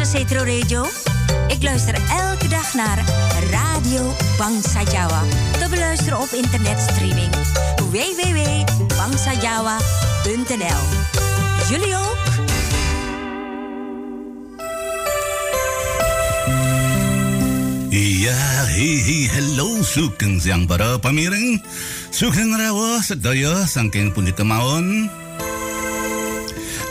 Cetro Radio? Ik luister elke dag naar Radio Bangsajawa. Te beluisteren op internetstreaming www.bangsajawa.nl. Jullie ook? Ya hi hello sugeng siang para pamiring. Sugeng rawa sedaya saking pundi kemawon.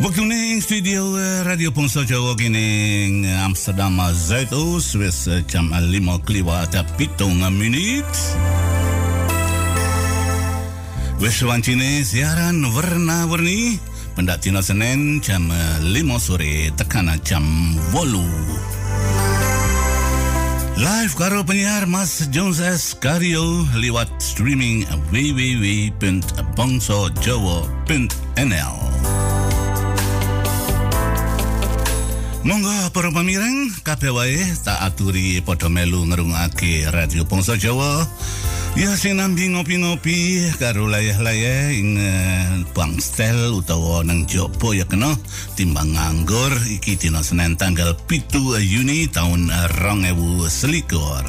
Waktu ini studio Radio Pongso Jawa kini Amsterdam Zuidoost wis jam 5 kliwat pitung menit. Wis wancine siaran warna-warni pendak Cina Senin jam 5 sore tekan jam 8. Live karo penyiar Mas Jones. Kario lewat streaming www.bongsojowo.nl Monggo para pamireng kabeh wae tak aturi padha melu ngrungokake Radio Bangsa Jawa. Ya sing nambi ngopi-ngopi karo layah-layah ing uh, bangstel utawa nang jopo ya kena timbang nganggur iki dina Senin tanggal pitu Juni tahun rong ewu selikur.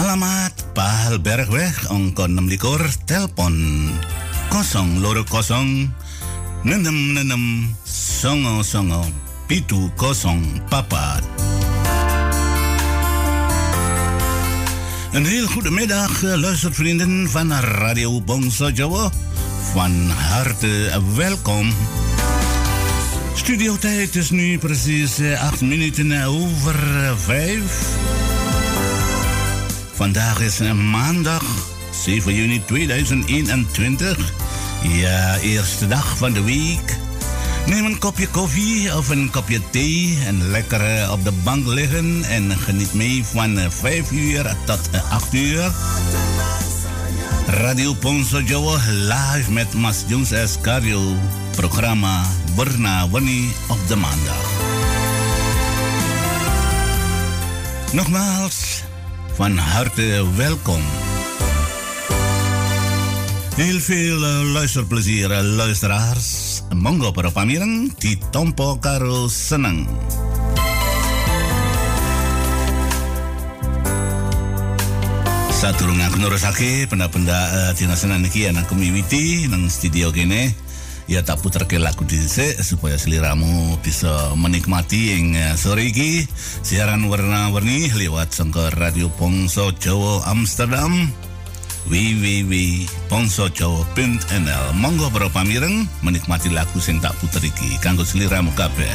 Alamat Pahal Bergweg ongko 6 likur telpon kosong loro kosong nenem nenem songo songo pitu kosong papat. Een heel goede middag, eh, luistervrienden van Radio Bongso Jawa. Van harte welkom. Studiotijd is nu precies 8 minuten over 5. Vandaag is maandag 7 juni 2021. Ja, eerste dag van de week. Neem een kopje koffie of een kopje thee en lekker op de bank liggen en geniet mee van 5 uur tot 8 uur. Radio Ponso Jawa live met Mas Jones Escario. Programma Berna Wani op de maandag. Nogmaals, van harte welkom. Heel veel luisterplezier, luisteraars. Monggo para pamireng di Tompo Karo Seneng. Saturung aku nurusake benda-benda uh, dina senan iki ana community nang studio kene. Ya tak puterke lagu dhisik supaya seliramu bisa menikmati ing uh, sore iki siaran warna-warni lewat sangka Radio Pongso Jawa Amsterdam www.pongsojawa.nl Monggo para pamireng menikmati lagu sing tak puter iki kanggo seliramu kabeh.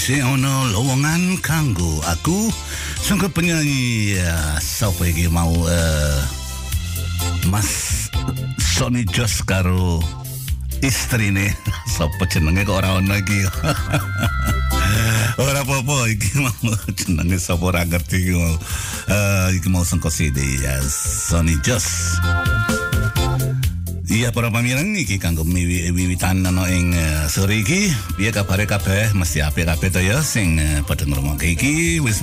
Isih ana lowongan kanggo aku. Sangka penyanyi uh, sapa iki mau uh, Mas Sony Jos karo istrine. Sapa jenenge kok ora ono iki? Ora apa-apa iki mau jenenge sapa ora ngerti iki mau. Uh, mau sangka CD ya Sony Jos Iya para pamirang iki kanggo wiwitan ana ing uh, sore iki. Piye kabare kabeh? Mesti apik kabeh to ya sing uh, padha ngrungokke iki. Wis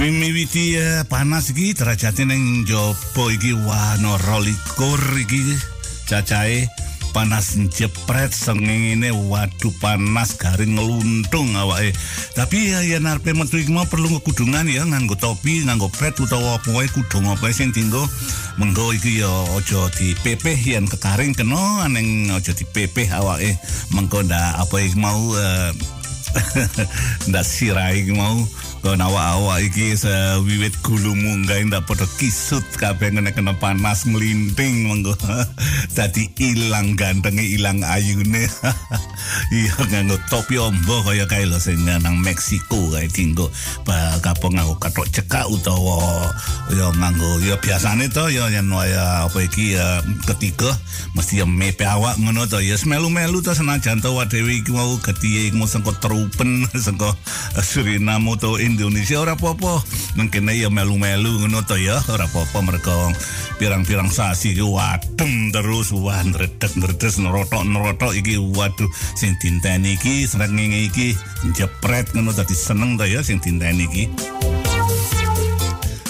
miwiti uh, panas iki derajate ning jopo iki wah no rolikur iki cacahe panas jepret sengene waduh panas garing ngeluntung awake. Tapi ya yen arepe metu mau perlu kudungan ya nganggo topi nganggo pet utawa apa wae kudung apa sing tinggo menggo iki ya aja dipepeh yen kekaring kena aneng aja dipepeh awake. Mengko ndak apa iki mau uh, ndak sirai mau kon awak-awak iki wiwit gulu munggah ndak padha kisut kabeh ngene kena panas nglinting mengko dadi ilang gantenge ilang ayune. Iya nganggo topi ombo kaya kae lho sing nang Meksiko kae tinggo ba kapo nganggo katok cekak utawa ya nganggo ya biasane to ya yen waya apa iki ya ketiga mesti ya mepe awak ngono to. Ya melu-melu to senajan to dhewe iki mau iki mau sengko trupen sengko Suriname to Indonesia ora apa-apa. Mungkin ya melu-melu ngono to ya. Ora apa-apa mereka pirang-pirang sasi iki wadem terus. Wah nredek-nredek nerotok-nerotok iki. Waduh sing dinteni iki srengenge iki jepret ngono dadi seneng to ya sing dinteni iki.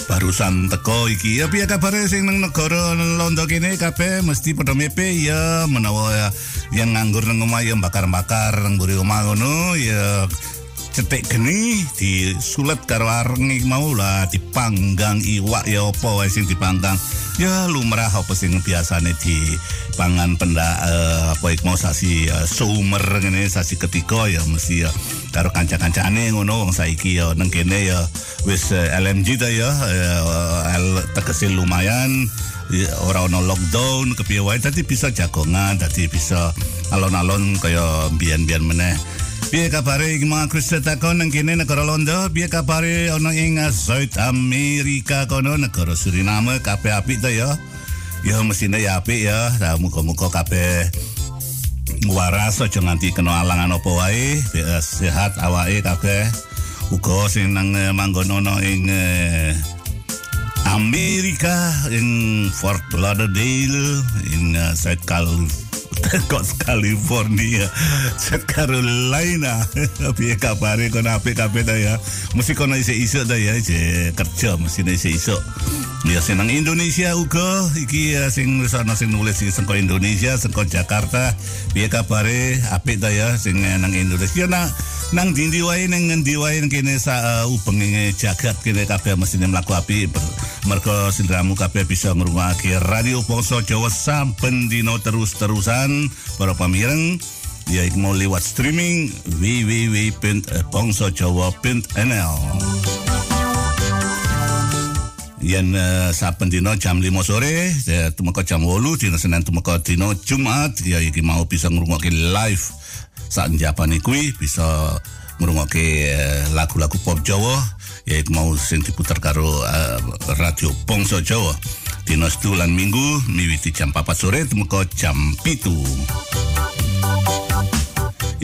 Barusan teko iki. Ya piye kabare sing nang negara londo kene? Kabeh mesti padha mepe ya menawa ya yang nganggur nang omah ya bakar-bakar nang mburi omah ngono ya cetek geni disulet karo areng mau lah dipanggang iwak ya apa wae sing dipanggang. Ya lumrah apa sing biasane dipangan penda uh, apa ik mau sasi uh, sumer ngene sasi ketiga ya mesti ya karo kanca-kancane ngono wong saiki ya. Nang kene ya wis uh, LMG ta ya uh, tegese lumayan ora ono lockdown kepiye wae. Dadi bisa jagongan dadi bisa alon-alon kaya biyen-biyen meneh Biar kabare mga Krista takon nang kene negara Londo, biar kabare ono ing South America kono negara Suriname kabeh apik to ya. Ya mesine ya apik ya. Nah, muga-muga kabeh waras aja nganti kena alangan apa wae, sehat awake kabeh. Uga sing nang manggon ono ing Amerika ing Fort Lauderdale in uh, South Carolina Kos California. South Carolina Piye kabare kono apik kabeh ta ya? Mesti kono isik-isik ta ya je kerja mesti isik-isik Ya senang Indonesia uga. Iki ya sing wis ana sing nulis iki sengko Indonesia sengko Jakarta. Piye kabare? Apik ta ya sing nang Indonesia. Nang nang dindi wae nang ngendi wae kene sa uh, ubenge jagat kene kabeh mesti mlaku api mergo sindramu kabeh bisa ngrungokake radio Poso Jawa saben dino terus-terusan. Para pamireng ya mau lewat streaming www.pongsojawa.nl yen uh, saben dino jam 5 sore ya tumeka jam 8 dino Senin tumeka dino Jumat ya iki mau bisa ngrungokke live. Sak njapane kuwi bisa ngrungokke lagu-lagu pop Jawa ya mau sing diputar karo uh, radio Bangsa Jawa. Dino lan minggu miwiti jam 4 sore tumeka jam 7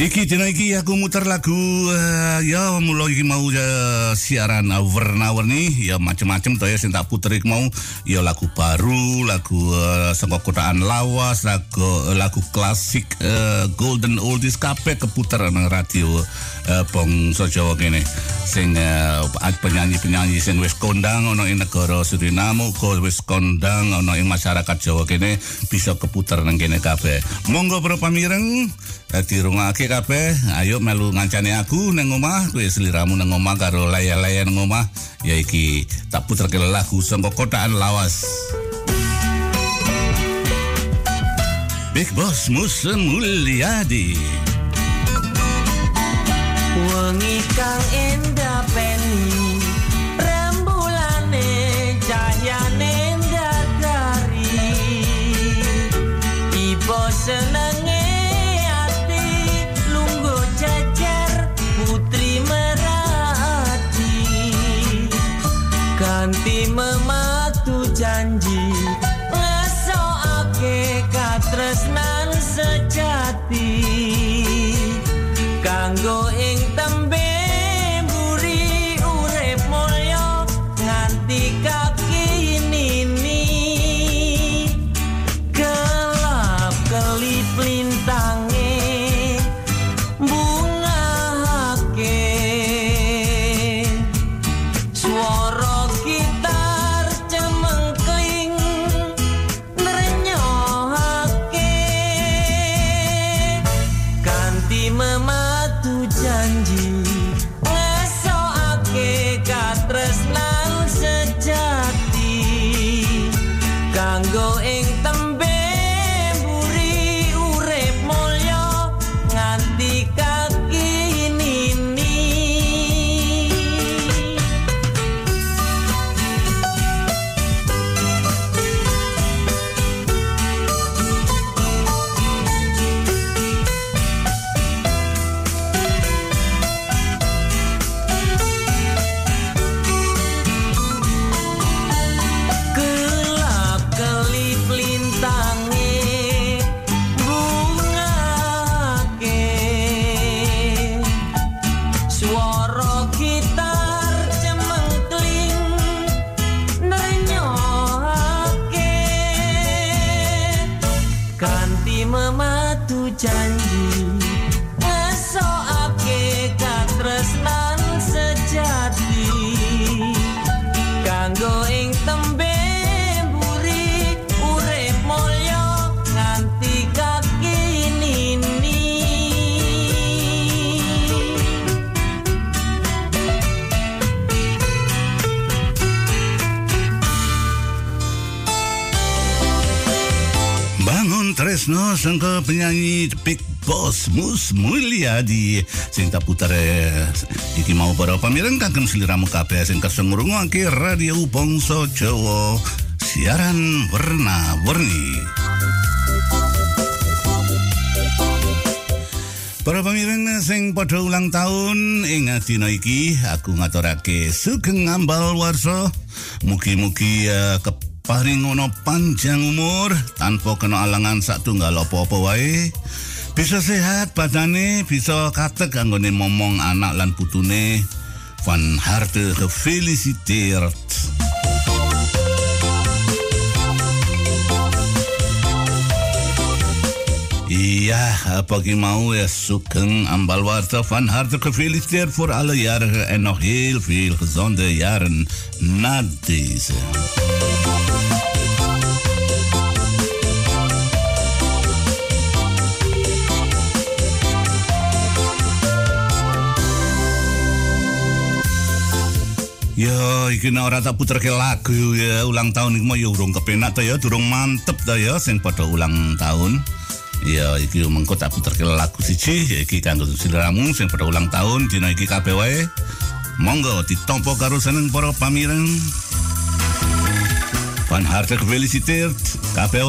Iki dina iki aku muter lagu uh, ya mulai iki mau uh, siaran warna-warni ya macam-macam to ya sing tak puter iki mau ya lagu baru, lagu uh, saka kotaan lawas, lagu uh, lagu klasik uh, golden oldies kabeh keputer nang radio uh, Bong Sojo kene. Sing uh, penyanyi-penyanyi sing wis kondang ana ing negara Suriname, kok wis kondang ana ing masyarakat Jawa kene bisa keputer nang kene kabeh. Monggo para pamireng Dadi rungake kabeh, ayo melu ngancane aku nang omah, kowe sliramu nang omah karo layar-layar nang omah, ya iki tak puterke lagu saka kotaan lawas. Big Boss Musa Mulyadi. Wengi kang endah penyanyi Big Boss Mus Mulyadi. Sing tak putar eh, iki mau para pamireng kagem sliramu kabeh. Sing kersa ngrungokake radio Bangsa Jawa. Siaran warna-warni. Para pamireng sing padha ulang tahun ing dina iki aku ngaturake sugeng ngambal warsa mugi-mugi uh, keparing ono panjang umur tanpa kena alangan satunggal apa-apa wae bisa sehat badane bisa katek anggone momong anak lan putune van harte gefeliciteerd Ja, pagi mau ja zoeken aan Balwater. Van harte gefeliciteerd voor alle jarigen en nog heel veel gezonde jaren na deze. Ya, iki nek ora tak puterke lagu ya ulang tahun iki mau ya urung kepenak ta ya, durung mantep ta ya sing padha ulang tahun. Ya iki mengko tak puterke lagu siji ya iki kanggo sliramu sing pada ulang tahun dina iki kabeh wae. Monggo ditampa karo seneng para pamireng. Van harte gefeliciteerd kabeh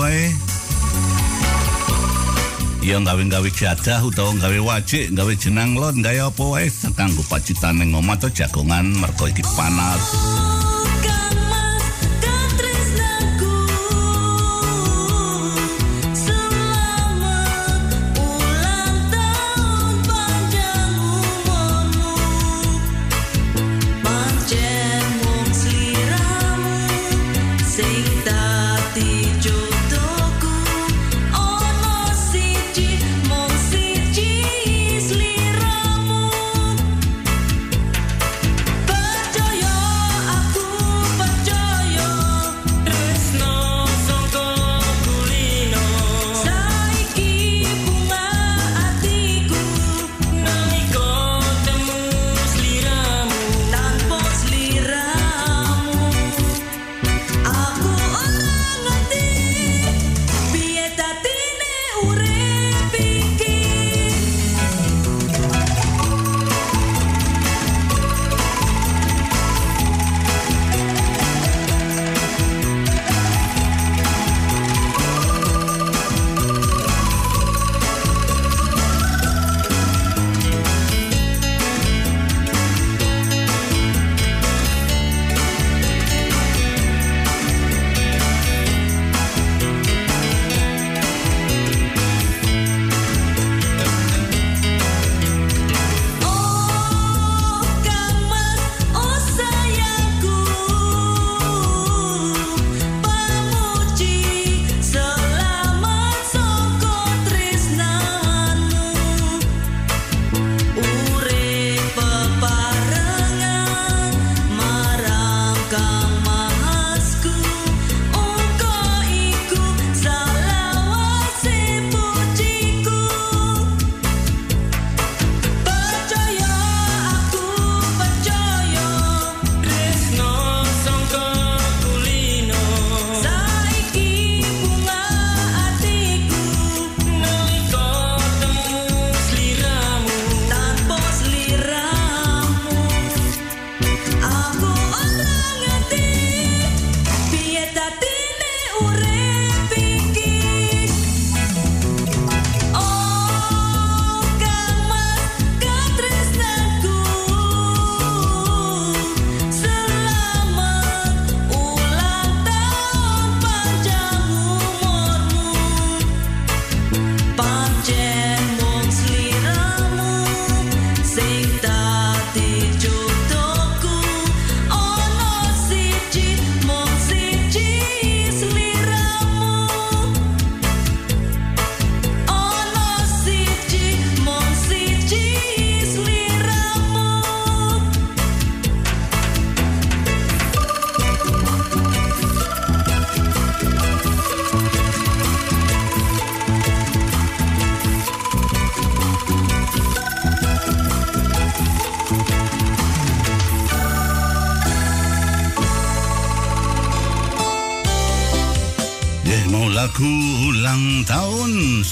wae. Ya gawe-gawe jadah utawa gawe wajik, gawe jenang lot, gawe apa wae kanggo pacitan ning omah to jagongan mergo iki panas.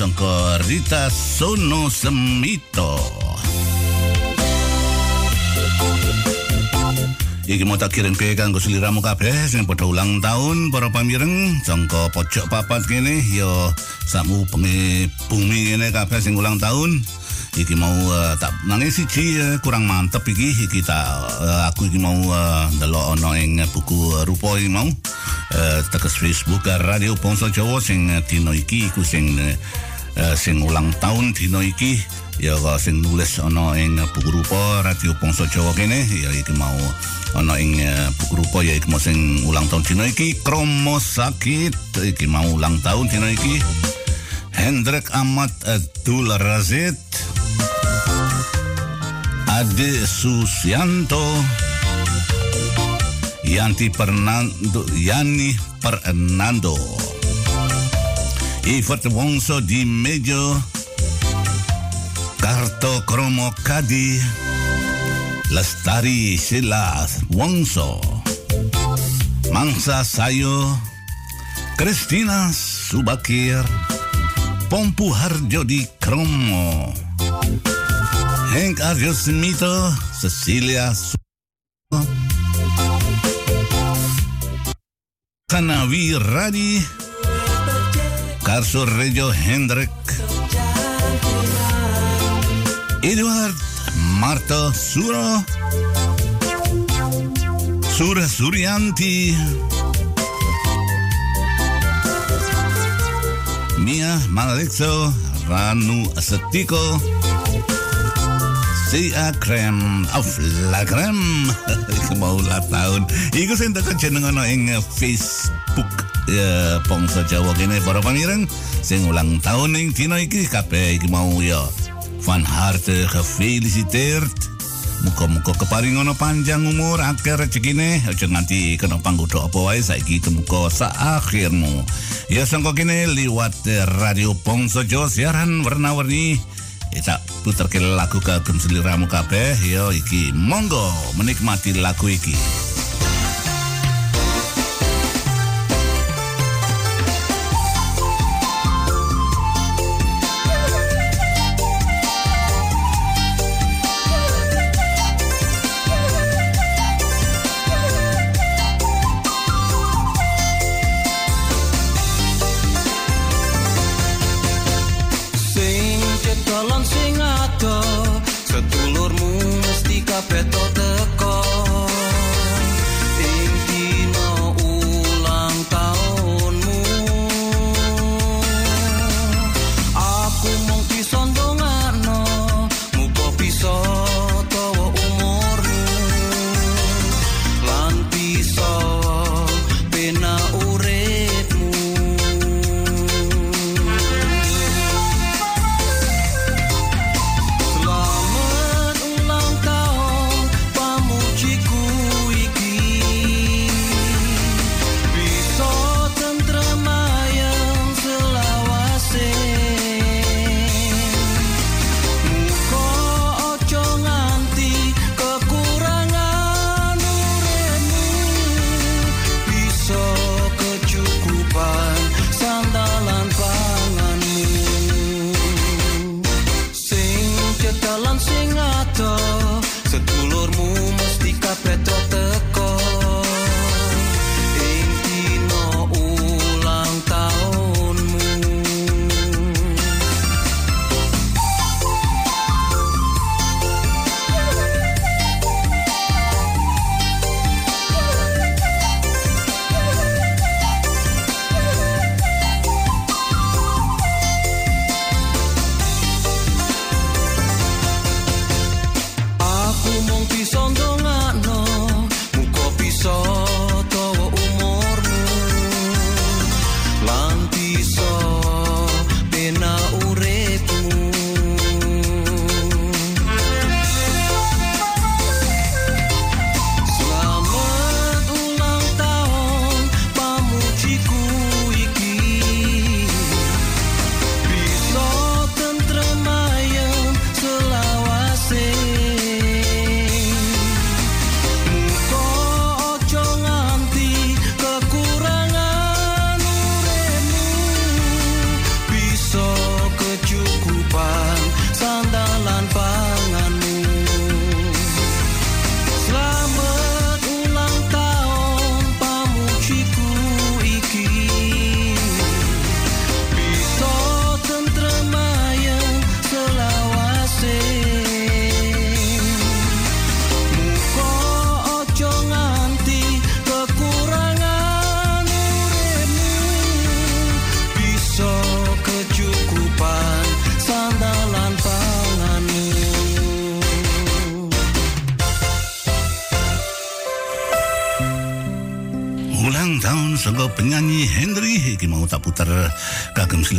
Sangka Rita Sono Semito. Iki mau tak kirim ke kanggo seliramu kabeh sing padha ulang tahun para pamireng sangka pojok papat kene ya samu pengi bumi kene kabeh sing ulang tahun. Iki mau uh, tak nangis siji uh, kurang mantep iki iki tak uh, aku iki mau uh, ndelok ana ing buku rupa iki mau uh, tekan Facebook uh, Radio Ponso Jawa sing uh, iki iku sing uh, sing ulang tahun dino iki ya kok sing nulis ana ing buku rupa Radio Ponso Jawa kene ya iki mau ana ing uh, buku rupa ya iki mau sing ulang tahun dino iki. Kromo sakit iki mau ulang tahun dino iki. Hendrik Ahmad Abdul Razid. Ade Susianto. Yanti Fernando Yani Fernando E fortewonso di medio carto cromo cadi la stari sila wonso mansa sayo Cristina Subakir Pompu Hardio di Cromo Henk Arjosmito Cecilia Canavi Radi Karso Rejo Hendrik. Eduard Marto Suro. Sura Suryanti Mia Malexo Ranu Asetiko Si Akrem of Lakrem Iku mau ulang tahun Iku sing tekan jeneng ana ing Facebook ya Pongso Jawa kene para pamireng sing ulang tahun ing dina iki kabeh iki mau ya. Van harte gefeliciteerd. Muka-muka keparing ono panjang umur akeh rezekine aja nganti kena panggoda apa wae saiki temuka sa akhirmu ya sangko kene liwat radio Pongso Jawa siaran warna-warni Kita putar ke lagu kagem seliramu kabeh. Yo iki monggo menikmati lagu iki.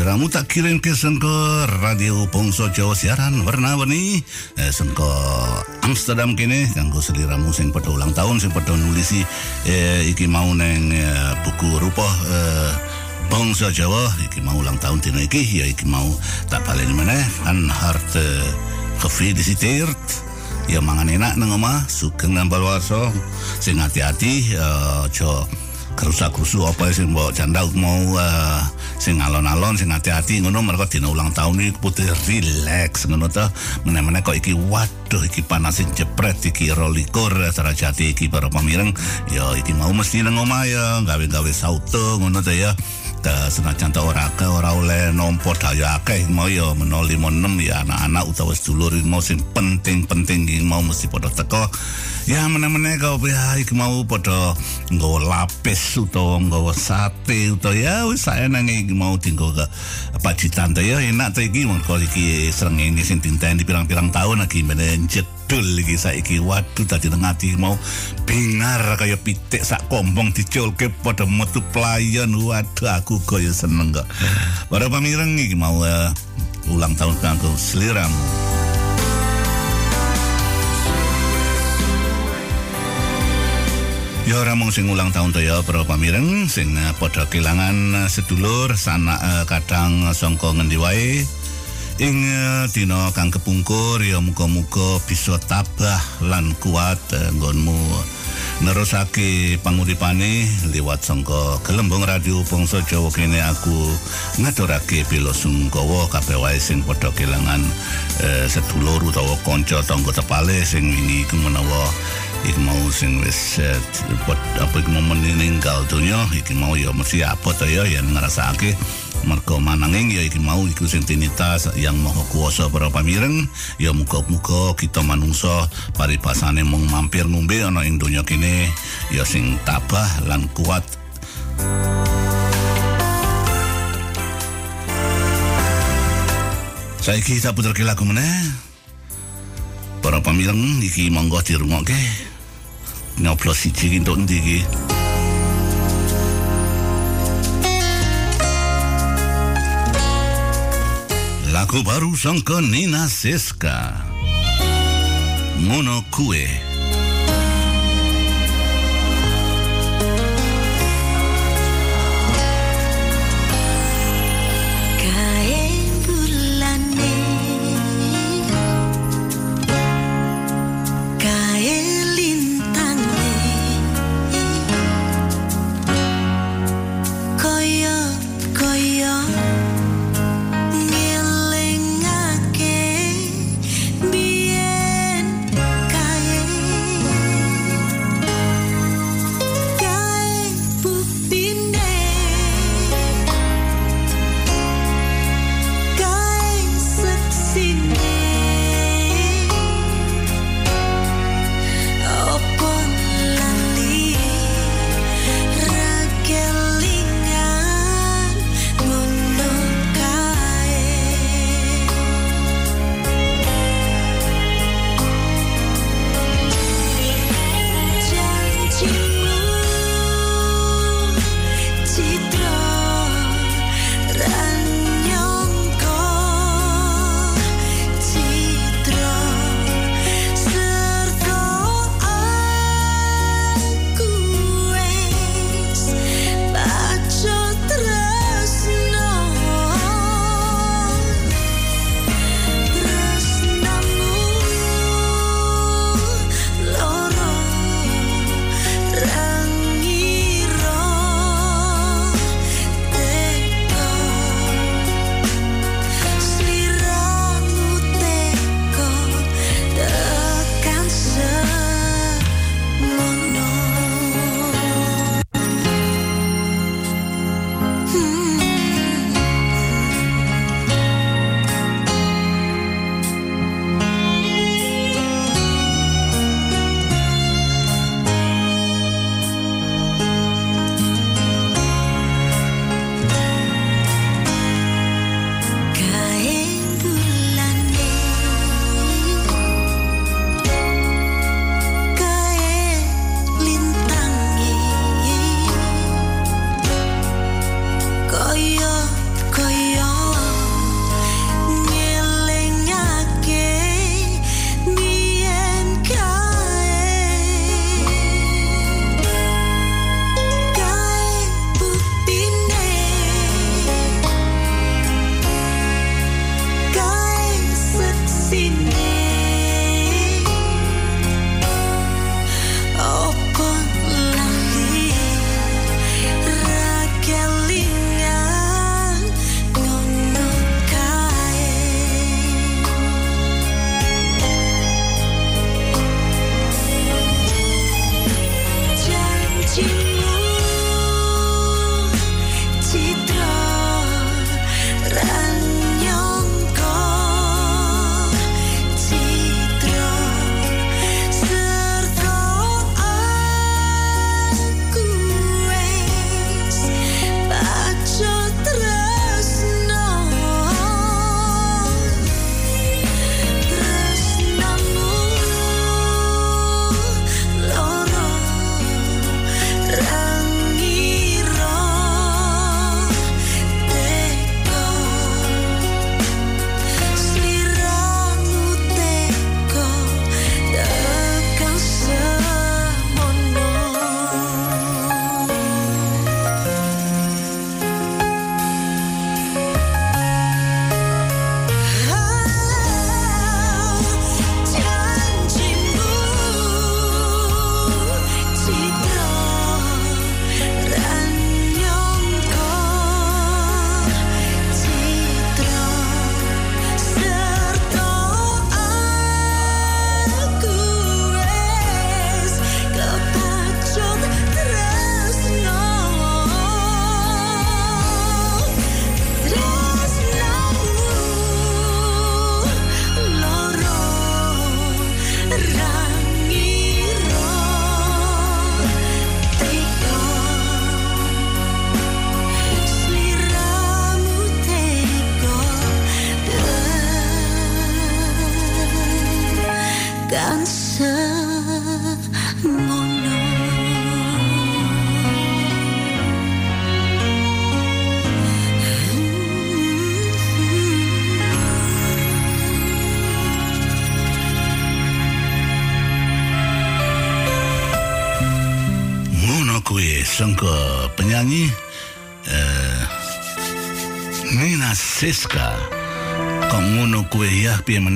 Seliramu tak kirim ke sangka radio Pongso Jawa siaran warna-warni. Eh, sangka Amsterdam kene kanggo seliramu sing padha ulang tahun sing padha nulisi eh, iki mau neng eh, buku rupa eh, Bangsa Jawa. Iki mau ulang tahun dina iki ya iki mau tak balen meneh. Kan hart gefeliciteerd ya mangan enak nang omah sugeng nambal warso sing hati-hati uh, aja kerusak-kerusu apa sing mbok jandau mau uh, sing alon-alon sing hati-hati ngono mereka dina ulang tahun iki putih relax ngono ta meneh-meneh kok iki waduh iki panasin jepret iki rolikur sarajati iki para pamireng ya iki mau mesti nang omah ya gawe-gawe sauto ngono ta ya. Ta senajan ora ke ora oleh nompo daya akeh mau ya meno 5 6 ya anak-anak utawa sedulur mau sing penting-penting mau mesti padha teko ya meneh-meneh kau ya iki mau padha nggawa lapis utawa nggawa sate utawa ya wis saeneng iki mau dinggo ke pacitan ta ya enak ta iki. Mongko iki srengenge sing dinten di pirang-pirang tahun lagi meneh jedul iki saiki. Waduh tadi ati mau bingar kaya pitik sak kombong diculke padha metu playon. Waduh aku kaya seneng kok. Para pamireng iki mau eh, ulang tahun kanggo seliramu Ya ora mung sing ulang tahun to ya para pamireng sing eh, padha kelangan eh, sedulur sanak eh, kadang sangka ngendi wae. Ing dina kang kepungkur ya muga-muga bisa tabah lan kuat nggonmu. Nerusake panguripane liwat sangka gelembung radio Bangsa Jawa kene aku ngaturake pilo sungkawa kabeh wae sing padha kelangan eh, sedulur utawa kanca tangga tepale sing wingi iku menawa iki mau sing wis apa iki mau meninggal dunia iki mau ya mesti apa to ya yang ngrasake mergo mananging ya iki mau iku sing tinitas yang maha kuasa para pamireng ya muga-muga kita manungsa paripasane mung mampir ngombe ana ing donya kene ya sing tabah lan kuat Saiki tak puter lagu meneh. Para pamireng iki monggo dirungokke. Nyoblos siji entuk endi iki? Lagu baru sangka Nina Siska. Mono kue.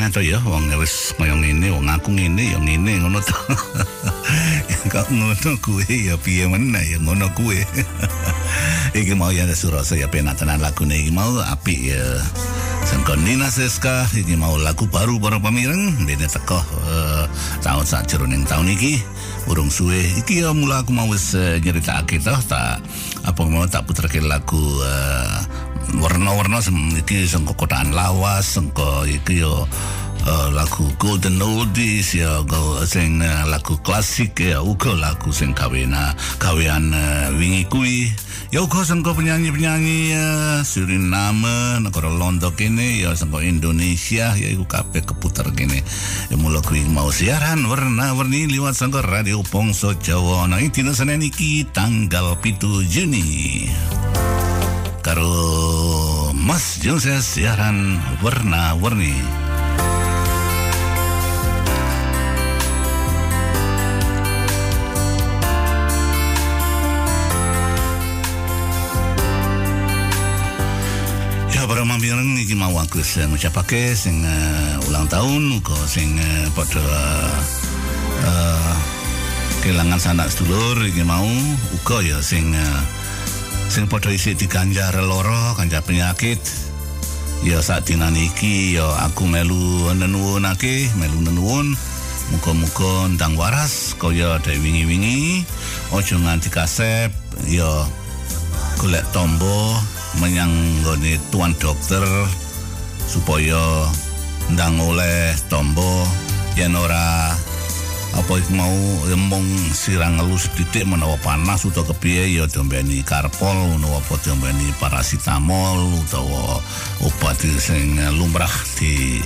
Ya meneh to ya wong wis kaya ngene wong aku ngene ya ngene ngono to. Kok ngono kue ya piye meneh ya ngono kue iki mau ya Surabaya penatanan lagu iki mau apik ya. Sangka Nina Siska iki mau lagu baru para pamireng. Bene teko uh, tahun sak jeroning tahun iki. Urung suwe. Iki ya mula aku mau wis uh, nyeritakake toh tak apa mau tak puterke lagu uh, warna-warna sem- iki sangka kotaan lawas sangka iki yo uh, lagu golden oldies ya go sing uh, lagu klasik ya uga lagu sing kawena kawean uh, wingi kuwi. Ya uga sangka penyanyi-penyanyi uh, Suriname negara Londo kene ya sangka Indonesia ya iku kabeh keputer kene. Ya mula kuwi mau siaran warna-warni liwat sangka radio Pongso Jawa. Ini dina Senin iki tanggal 7 Juni. Karo Mas Jose siaran warna-warni. Iki mau aku ngucapake sing uh, ulang tahun uga sing uh, padha uh, kelangan sanak sedulur iki mau uga ya sing uh, sing padha isih diganjar loro kanjar penyakit. Ya saat dinan iki ya aku melu nenuwunake melu nenuwun. Muga-muga ndang waras kaya dhewe wingi-wingi. Aja nganti kasep ya golek tombo menyang tuan dokter supaya ndang oleh tombo yen ora apa iku mau emong sirang ngelus titik menawa panas utawa kepiye ya diombeni karpol utawa apa diombeni parasitamol utawa obat sing lumrah di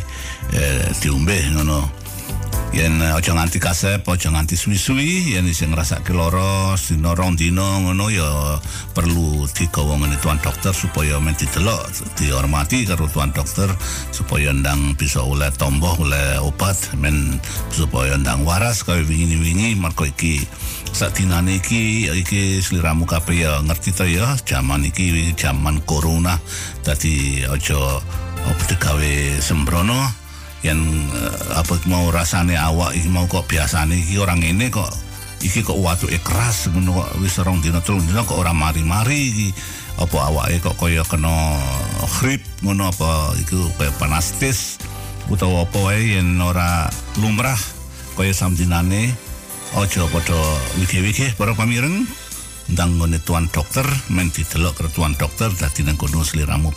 eh, diombe ngono yen eh, aja nganti kasep aja nganti suwi-suwi yen sing ngrasake lara dina rong dina ngono ya perlu digawa ngene tuan dokter supaya men didelok dihormati karo tuan dokter supaya ndang bisa oleh tombo oleh obat men supaya ndang waras kaya wingi-wingi marko iki sadinane iki iki sliramu kabeh ya ngerti to ya. Jaman iki jaman corona dadi aja apa digawe sembrono yang eh, apa mau rasane awak iki mau kok biasane iki orang ini kok iki kok watu keras ngono kok wis rong dina telung dina kok ora mari-mari iki. Apa awake kok kaya kena grip ngono apa iku kaya panas tis utawa apa wae yen ora lumrah kaya samdinane aja padha wige-wige para pamireng. Ndang ngene tuan dokter men didelok ke tuan dokter dadi nang kono sliramu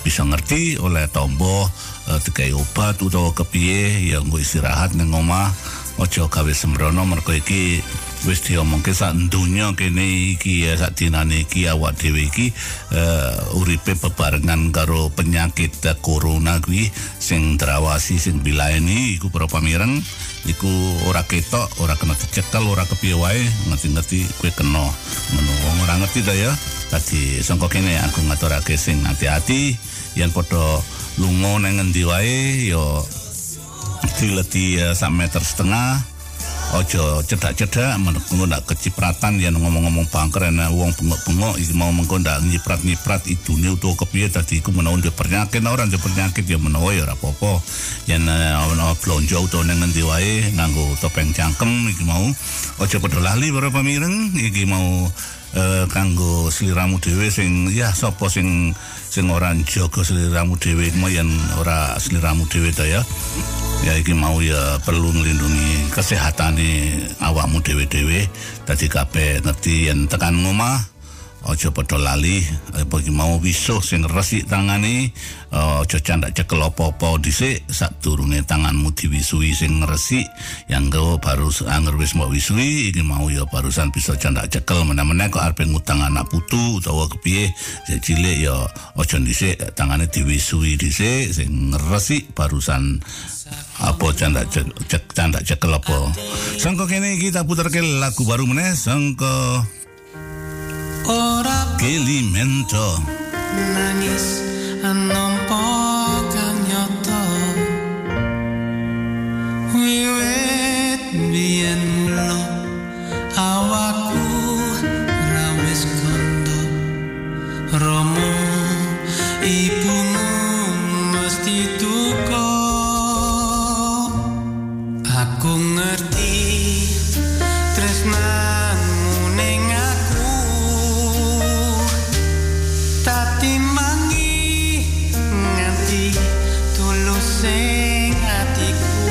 bisa, ngerti oleh tombo uh, dikai obat utawa kepiye ya nggo istirahat nang omah aja gawe sembrono mergo iki wis diomongke sak donya kene iki ya sak dinane iki awak dhewe iki uh, uripe bebarengan karo penyakit corona kuwi sing drawasi sing bilaeni iku para pamireng iku ora ketok, ora kena dicekel, ora kepiye wae, ngerti-ngerti kowe kena. Wong ora ngerti ta ya. Dadi sangka kene aku ngaturake sing hati-hati yen padha lunga nang ngendi wae? Ya dileti sak meter setengah. Ojo cedak-cedak menunggu ndak kecipratan yang ngomong-ngomong bangker ana wong bengok-bengok iki mau mengko ndak nyiprat-nyiprat idune utawa kepiye dadi iku menawa ndek penyakit. Ora ndek penyakit ya menawa ya ora apa-apa. Yen ana blonjo utawa nang ngendi wae nganggo topeng cangkem iki mau ojo padha lali para pamireng. Iki mau eh, kanggo sliramu dhewe sing ya sapa sing sing ora njaga sliramu dhewe yen ora sliramu dhewe ta ya. Ya iki mau ya perlu ngelindungi kesehatane awakmu dhewe-dhewe. Dadi kabeh ngerti yen tekan ngomah aja padha lali apa mau wisuh sing resik tangane. Aja candak cekel apa-apa dhisik sadurunge tanganmu diwisui sing resik yang go baru anger wis mau wisui iki mau ya barusan bisa candak cekel. Meneh-meneh kok arep ngutang anak putu utawa kepiye sik cilik ya aja dhisik tangane diwisui dhisik sing resik barusan apa candak cek, candak cekel apa. Sangka kene kita puterke lagu baru meneh sangka ora Kelimento nangis nampa kang nyata. Wiwit biyen mulo awakku ning atiku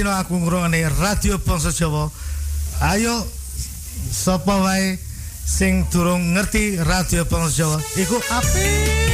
pino aku ngrungokne radio bangsa Jawa. Ayo sapa wae sing durung ngerti radio bangsa Jawa iku apik.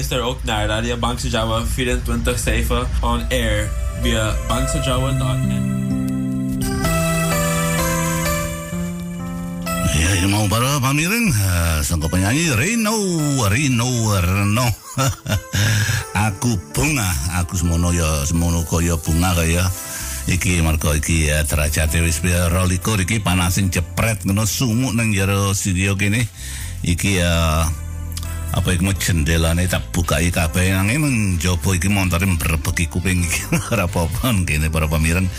Luister ook naar Radio Bangsa Jawa 24-7 on air via bangsajawa.net. Ya, ya mau para pamireng, uh, sang penyanyi Reno, Reno, Reno. aku bunga, aku semono ya semono kaya bunga kaya iki marko iki ya derajate wis roliko iki panasin jepret ngono sumuk nang jero studio kene. Iki ya apa iku jendelane tak bukai kabeh? Nanging njaba iki montore mbrebeki kuping iki. Ora apa-apa kene para pamireng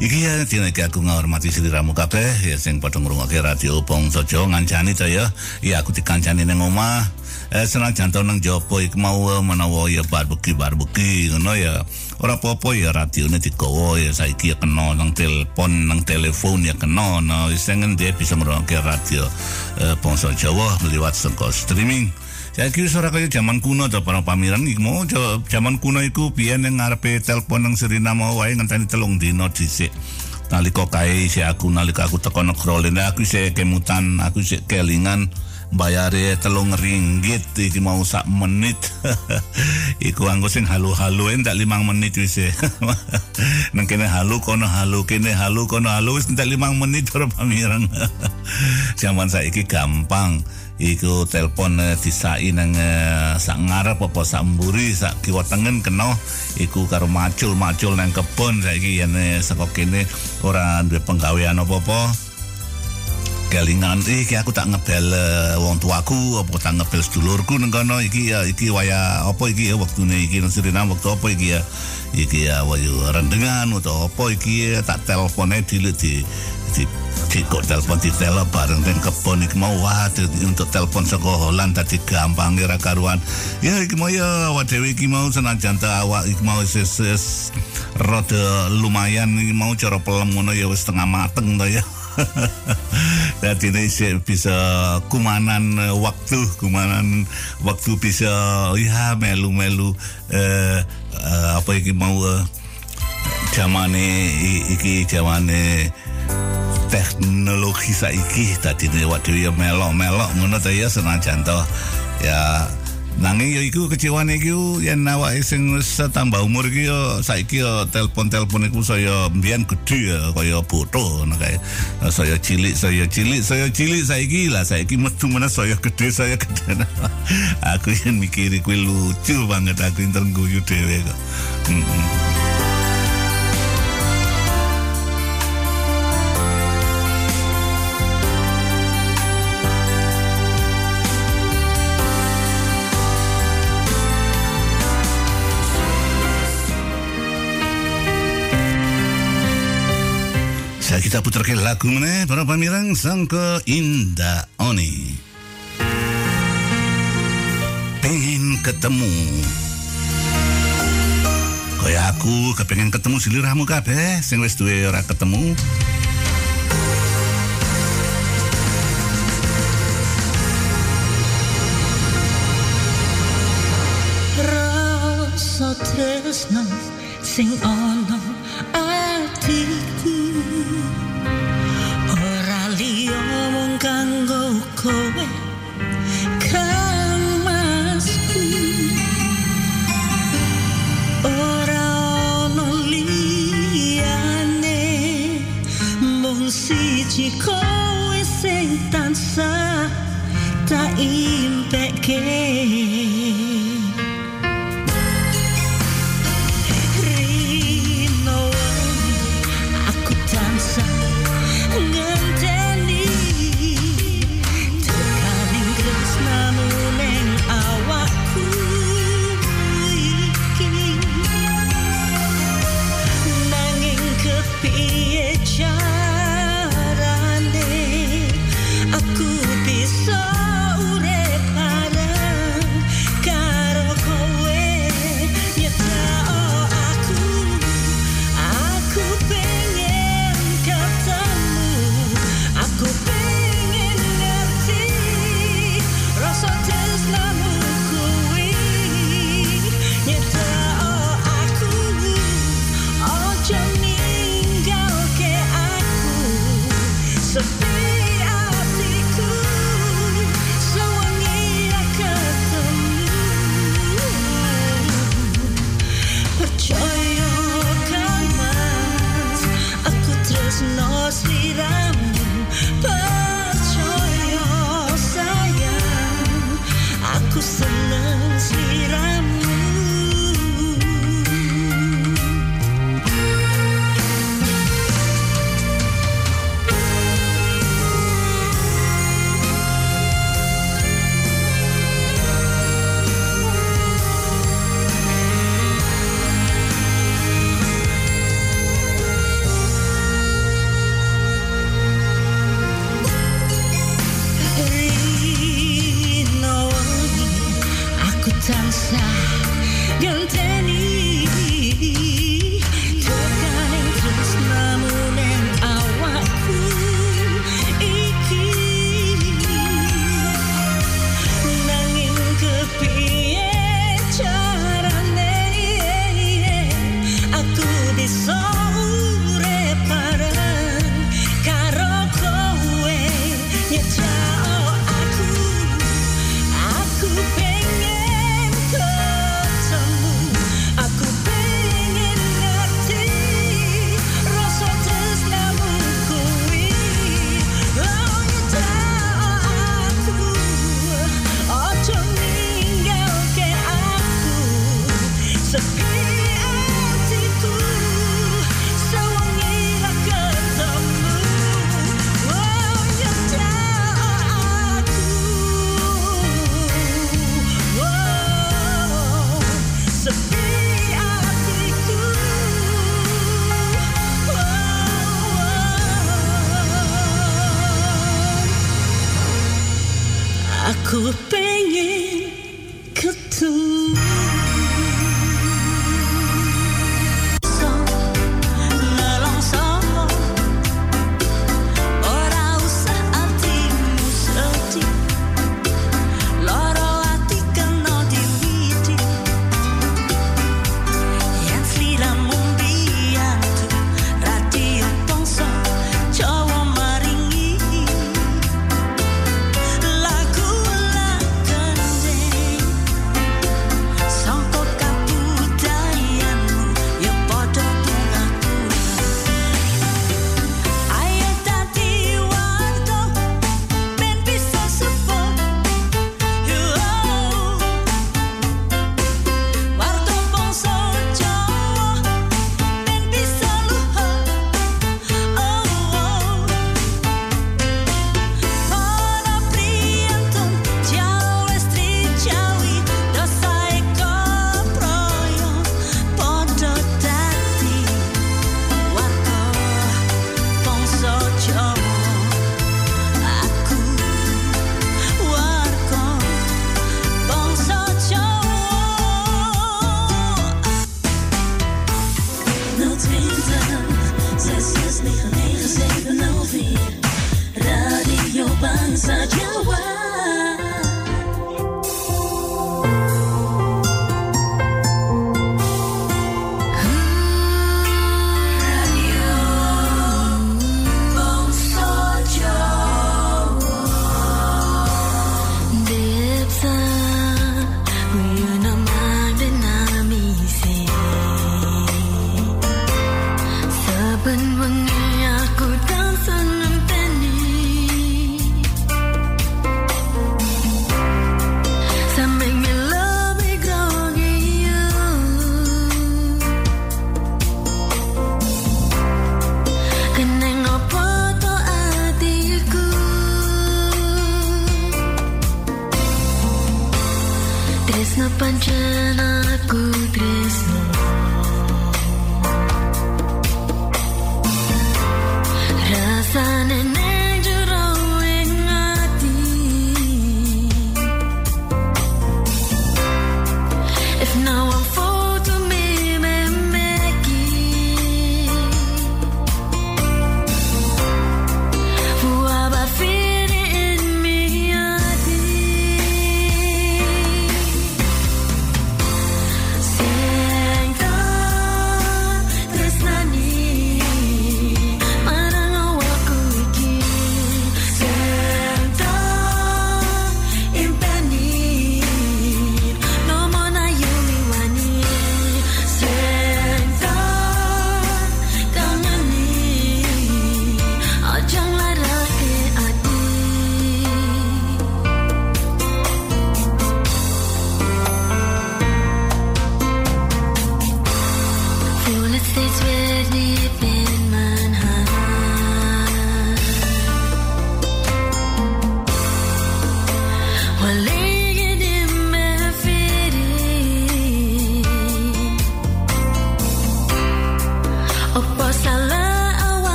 iki ya dina iki aku ngormati sliramu kabeh. Ya sing padha ngrungokke radio Bangsa Jawa. Ngancani to ya? Ya aku dikancani ning omah. Eh senajan to nang njaba iki mau eh, menawa ya barbeki barbeki ngono ya. Ora apa-apa ya radione digawa ya. Saiki ya kena nang telepon nang telepon ya kena. No dia bisa ngrungokke radio eh, Bangsa Jawa lewat saka streaming Saya kira suara kaya zaman kuno atau para pameran iku mau zaman kuno iku biyen yang ngarepe telepon nang Serina mau wae ngenteni telung dino dhisik. Nalika kae si aku nalika aku teko negara lene aku isih kemutan, aku isih kelingan bayare telung ringgit iki mau sak menit. iku anggo sing halu-halu entak limang menit wis. e. nang kene halu kono halu kene halu kono halu wis entak limang menit para pameran. Zaman saiki gampang. Iku telepon eh, disai nang eh, sak ngarep apa sak mburi sak kiwa tengen kena. Iku karo macul-macul nang kebon saiki yen eh, saka kene ora duwe penggawean apa-apa. Kelingan iki aku tak ngebel eh, wong tuaku apa tak ngebel sedulurku nang kono iki ya iki waya apa iki ya waktune iki nang Suriname waktu apa iki ya iki ya wayu rendengan atau apa iki ya, tak telepone dilit di di di kok telepon di bareng dan kebon iki. Mau di- untuk telepon saka Holland tadi gampang ora karuan. Ya iki mau ya dhewe iki mau senajan ta awak iki mau sis, rada lumayan iki mau cara pelem ngono ya wis setengah mateng to ya. Jadi ini bisa kumanan eh, waktu, kumanan waktu bisa ya melu-melu eh, eh, apa iki mau eh, zamane i- iki zamane teknologi saiki tadi ini waktu ya melok-melok ngono ta ya senajan to. Ya nanging ya iku kecewaan iku yen awake sing tambah umur iki ya saiki ya telepon-telepon iku saya mbiyen gede ya kaya boto ngono kae. Saya cilik saya cilik saya cilik saiki lah saiki metu mana saya gede saya gede aku yang mikir kuwi lucu banget aku yang terguyu dhewe kok. Mm-mm. Saya kita putarkan lagu mana para pamirang sangka indah oni. Pengen ketemu. Kaya aku kepengen ketemu siliramu kabeh sing wis duwe ora ketemu. rasa tresno sing ana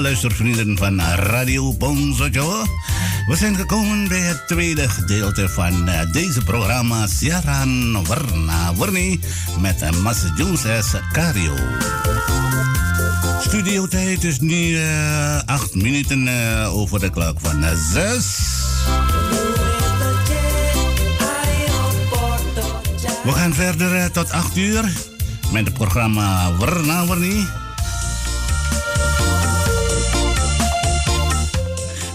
luistervrienden van Radio Bonzo Jawa. We zijn gekomen bij het tweede gedeelte van eh, deze programma Siaran Warna Warni met eh, Mas Jones Cario. Studiotijd is nu eh, acht minuten over de klok van eh, zes. We gaan verder tot 8 uur met het programma Warna Warni.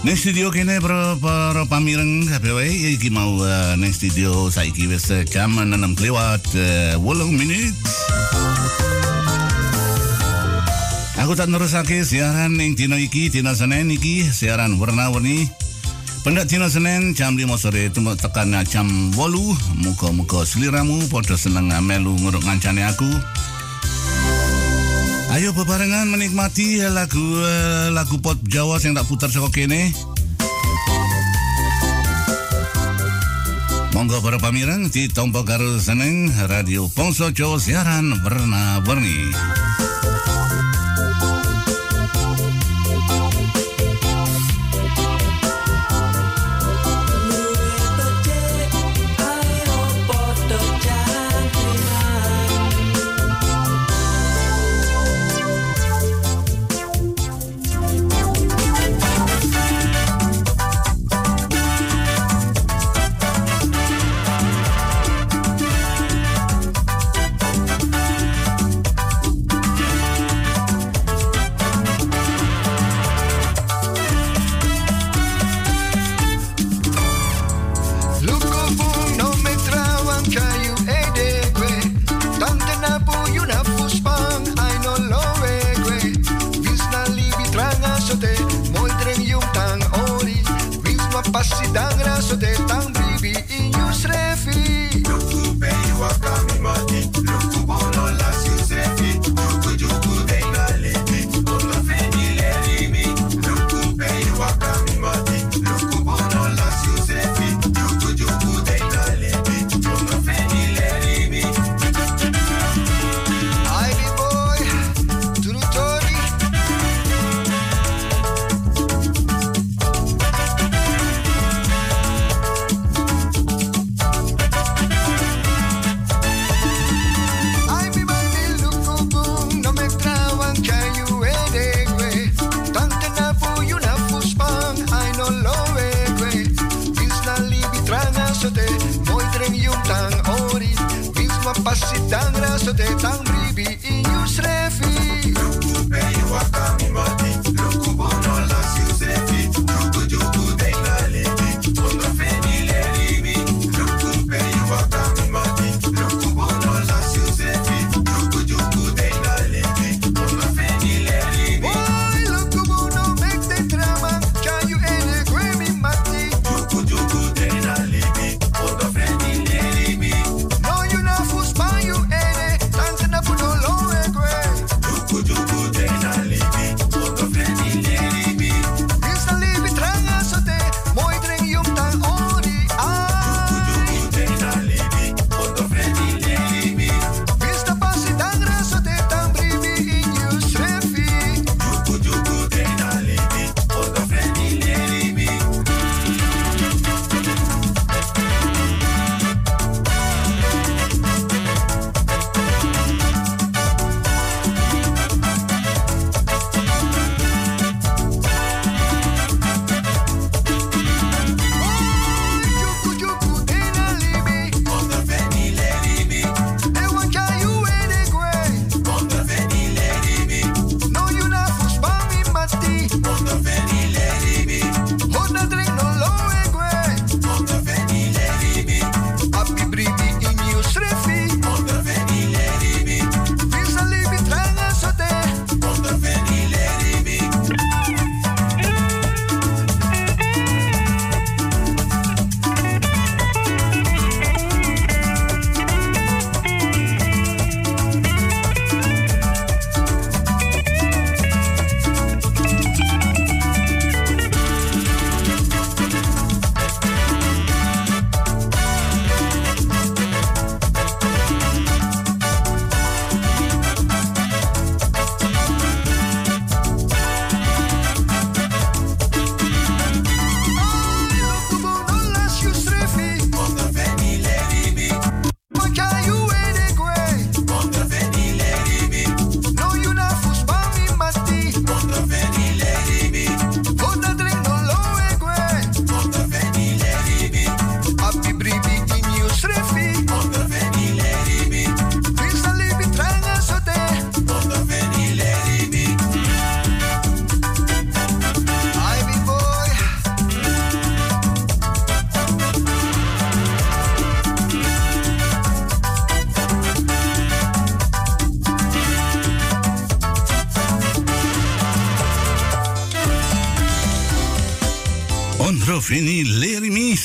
Neng studio kene pro pro pamireng KPW iki mau uh, neng studio saiki wis uh, jam 6 lewat uh, 8 menit. Aku tak nerusake siaran ning dina iki dina Senin iki siaran warna-warni. Pendak dina Senin jam 5 sore temu tekan jam 8 muga-muga seliramu padha seneng melu nguruk ngancane aku. Ayo bebarengan menikmati lagu eh, lagu pop Jawa yang tak putar saka kene. Monggo para pamireng ditompo karo seneng Radio Pongso Jawa siaran warna-warni.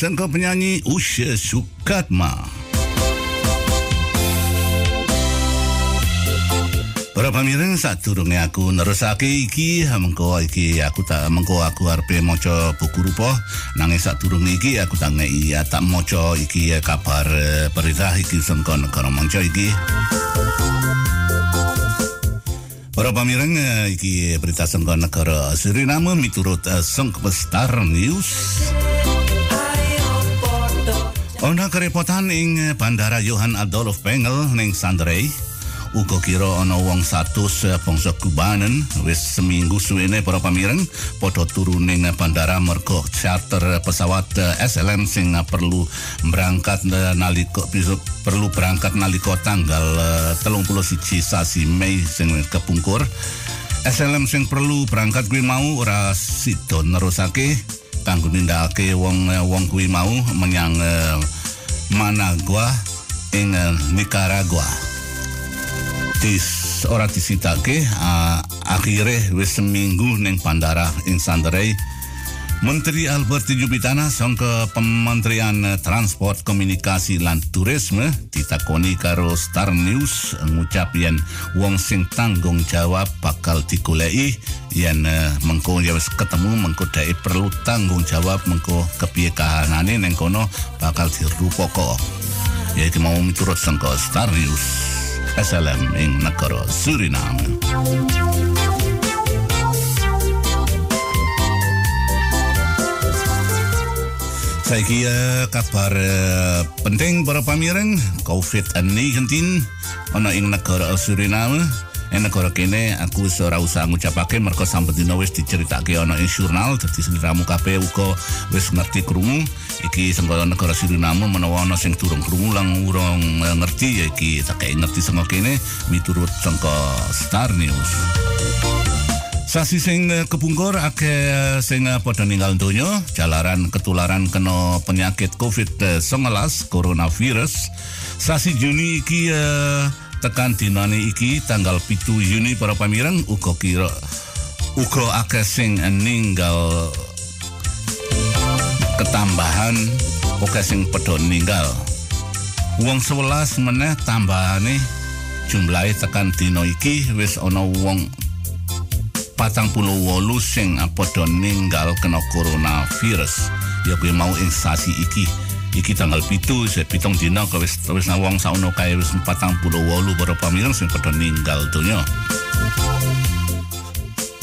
Sangka penyanyi Usha Sukatma. Para pamireng sadurunge aku nerusake iki mengko iki aku tak mengko aku arepe maca buku rupa nanging sadurunge iki aku tak ngeki ya tak maca iki kabar eh, berita iki sangka negara manca iki. Para pamireng eh, iki berita sangka negara Suriname miturut eh, sangka Star News. Ana kerepotan ing Bandara Johan Adolf Pengel ning Sandrey. uga kira ana wong 100 bangsa Kubanen wis seminggu suwene para pamireng padha turu ning bandara mergo charter pesawat SLM sing perlu berangkat nalika perlu berangkat nalika tanggal 31 sasi Mei sing kepungkur SLM sing perlu berangkat kuwi mau ora sida nerusake kanggo nindakake wong wong kuwi mau menyang Managua ing Nicaragua. dis ora disitake uh, akhire wis seminggu ning bandara ing Sanderei Menteri Albert Jubitana sangka Pementerian Transport Komunikasi lan Turisme ditakoni karo Star News. Ngucap yen wong sing tanggung jawab bakal digoleki. Yen uh, mengko ya wis ketemu mengko perlu tanggung jawab mengko kepiye kahanane ning kono bakal dirupoko ya iki mau miturut sangka Star News SLM ing negara Suriname. Saiki uh, kabar uh, penting para pamireng COVID-19 ana ing negara Suriname. Ing negara kene aku wis ora usah ngucapake mergo sampun dina wis diceritake ana ing jurnal dadi sliramu kabeh uga wis ngerti krungu iki sangka negara Suriname menawa ana sing durung krungu lang urung ngerti ya iki tak ngerti sangka kene miturut sangka Star News. Sasi sing kepungkur akeh sing padha ninggal donya jalaran ketularan kena penyakit COVID-19 coronavirus. Sasi Juni iki tekan dinane iki tanggal pitu Juni para pamirang uga kira uga akeh sing ninggal ketambahan oke sing padha ninggal wong 11 meneh tambahane jumlahe tekan dina iki wis ana wong patang puluh wolu sing padha ninggal kena coronavirus. Ya kuwi mau ing sasi iki. Iki tanggal pitu pitung dina wis wis wong sauno kae wis 48 para pamireng sing padha ninggal donya.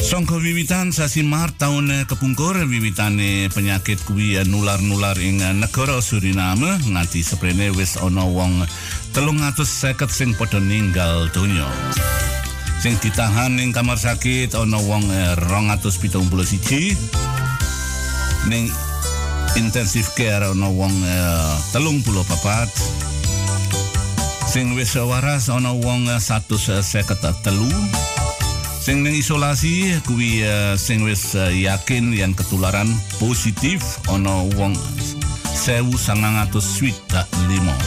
Songko wiwitan sasi Maret tahun kepungkur wiwitane penyakit kuwi nular-nular ing negara Suriname. Nganti seprene wis ana wong 350 sing padha ninggal donya. Sing ditahan ning kamar sakit ana wong 271 ning intensive care ana wong puluh papat. Sing wis waras ana wong satu seket telu. Sing ning isolasi kuwi uh, sing wis uh, yakin yang ketularan positif ana wong sewu sangang atus swita limo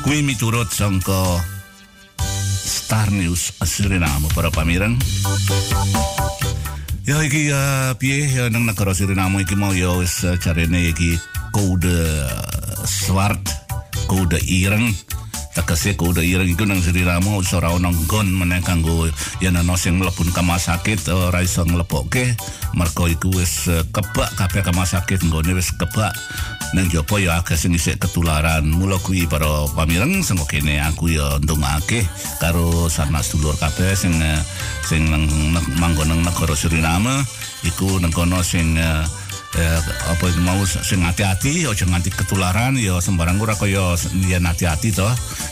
kuwi miturut sangka Star News Suriname para pamirang. Ya iki uh, piye? Ya nang negara Suriname iki mau ya wis uh, carene iki kode swart kode ireng tegese kode ireng iku nang wis ora ono nggon meneh kanggo yen ana sing mlebu kamar sakit ora iso nglebokke. Mergo iku wis uh, kebak kabeh kamar sakit nggone wis kebak. Nang jopo ya akeh sing isih ketularan. Mula kuwi para pamireng sing kene aku ya ndongake karo sanas dulur kabeh sing sing nang manggon nang negara Suriname. Iku nang kono sing uh, eh, apa mau sing hati-hati aja nganti ketularan ya sembarang ora kaya yen hati-hati to.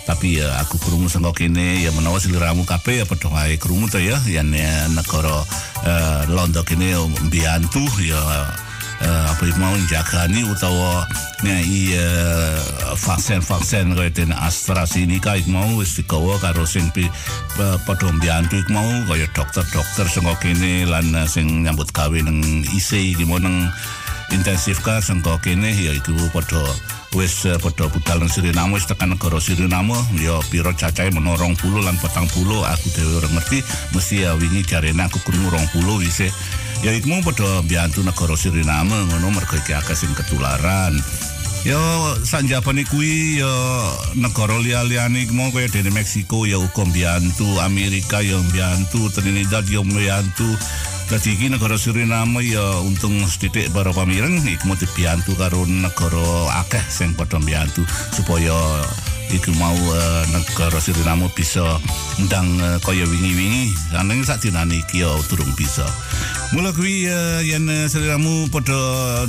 Tapi ya aku krungu sangka kene ya menawa siliramu kabeh ya padha wae krungu to ya. Yen negara uh, Londo kene mbiyantu ya uh, apa mau jagani utawa nyai uh, vaksin-vaksin kaya den AstraZeneca ik mau wis digawa karo sing pi padha mbiyantu ik mau kaya dokter-dokter sangka kene lan sing nyambut gawe nang IC iki mau nang intensif ka sangka kene ya iku padha wis padha budal nang Suriname wis tekan negara Suriname. Ya pira cacahe menawa 20 lan 40 aku dhewe ora ngerti mesti ya wingi jarene aku krungu 20 wis Ya mau padha mbiyantu negara Suriname ngono mergo iki akeh sing ketularan. Yo sanjabane kuwi yo negara liya-liyane mau kaya dene Meksiko ya uga mbiyantu, Amerika ya mbiyantu, Trinidad ya mbiyantu. Dadi iki negara Suriname ya untung sithik para pamireng iku mau dibiyantu karo negara akeh sing padha mbiyantu supaya iku mau eh, negara Suriname bisa ndang eh, kaya wingi-wingi nanging sak dinane iki ya durung bisa. Mula kuwi uh, yen uh, seliramu padha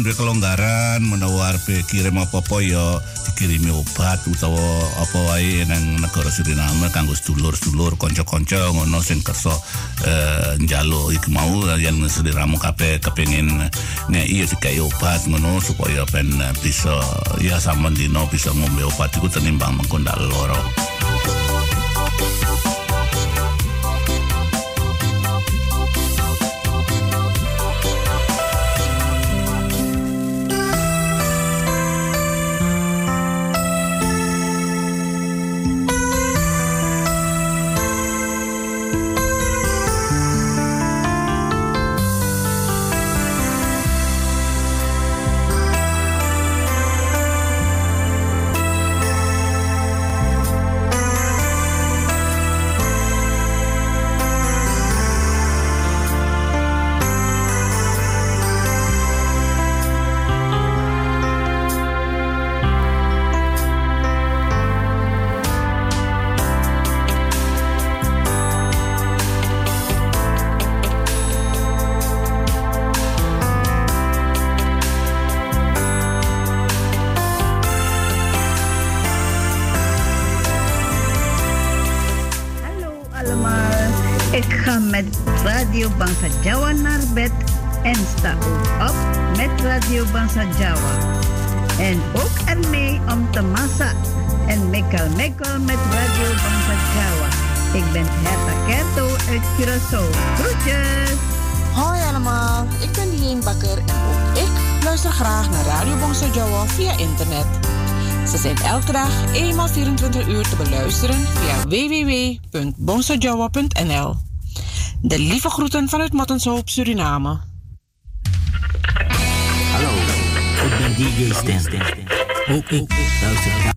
duwe kelonggaran menawa arep kirim apa-apa ya dikirimi obat utawa apa wae nang negara Suriname kanggo sedulur-sedulur kanca-kanca ngono sing kersa uh, njaluk iku mau uh, yen seliramu kabeh kepengin nek iya dikai obat ngono supaya ben uh, bisa ya sampean dino bisa ngombe obat iku tenimbang mengko ndak loro. Radio Bangsa Jawa naar bed en sta ook op met Radio Bangsa Jawa. En ook ermee om te massa en mekkel mekkel met Radio Bangsa Jawa. Ik ben Herta Kerto uit Curaçao. Groetjes! Hoi allemaal, ik ben Dien Bakker en ook ik luister graag naar Radio Bongso Jawa via internet. Ze zijn elke dag eenmaal 24 uur te beluisteren via www.bongsojawa.nl. De lieve groeten vanuit Mattenshoop, Suriname. Hallo, ik ben DJ Stem. Ook ik luister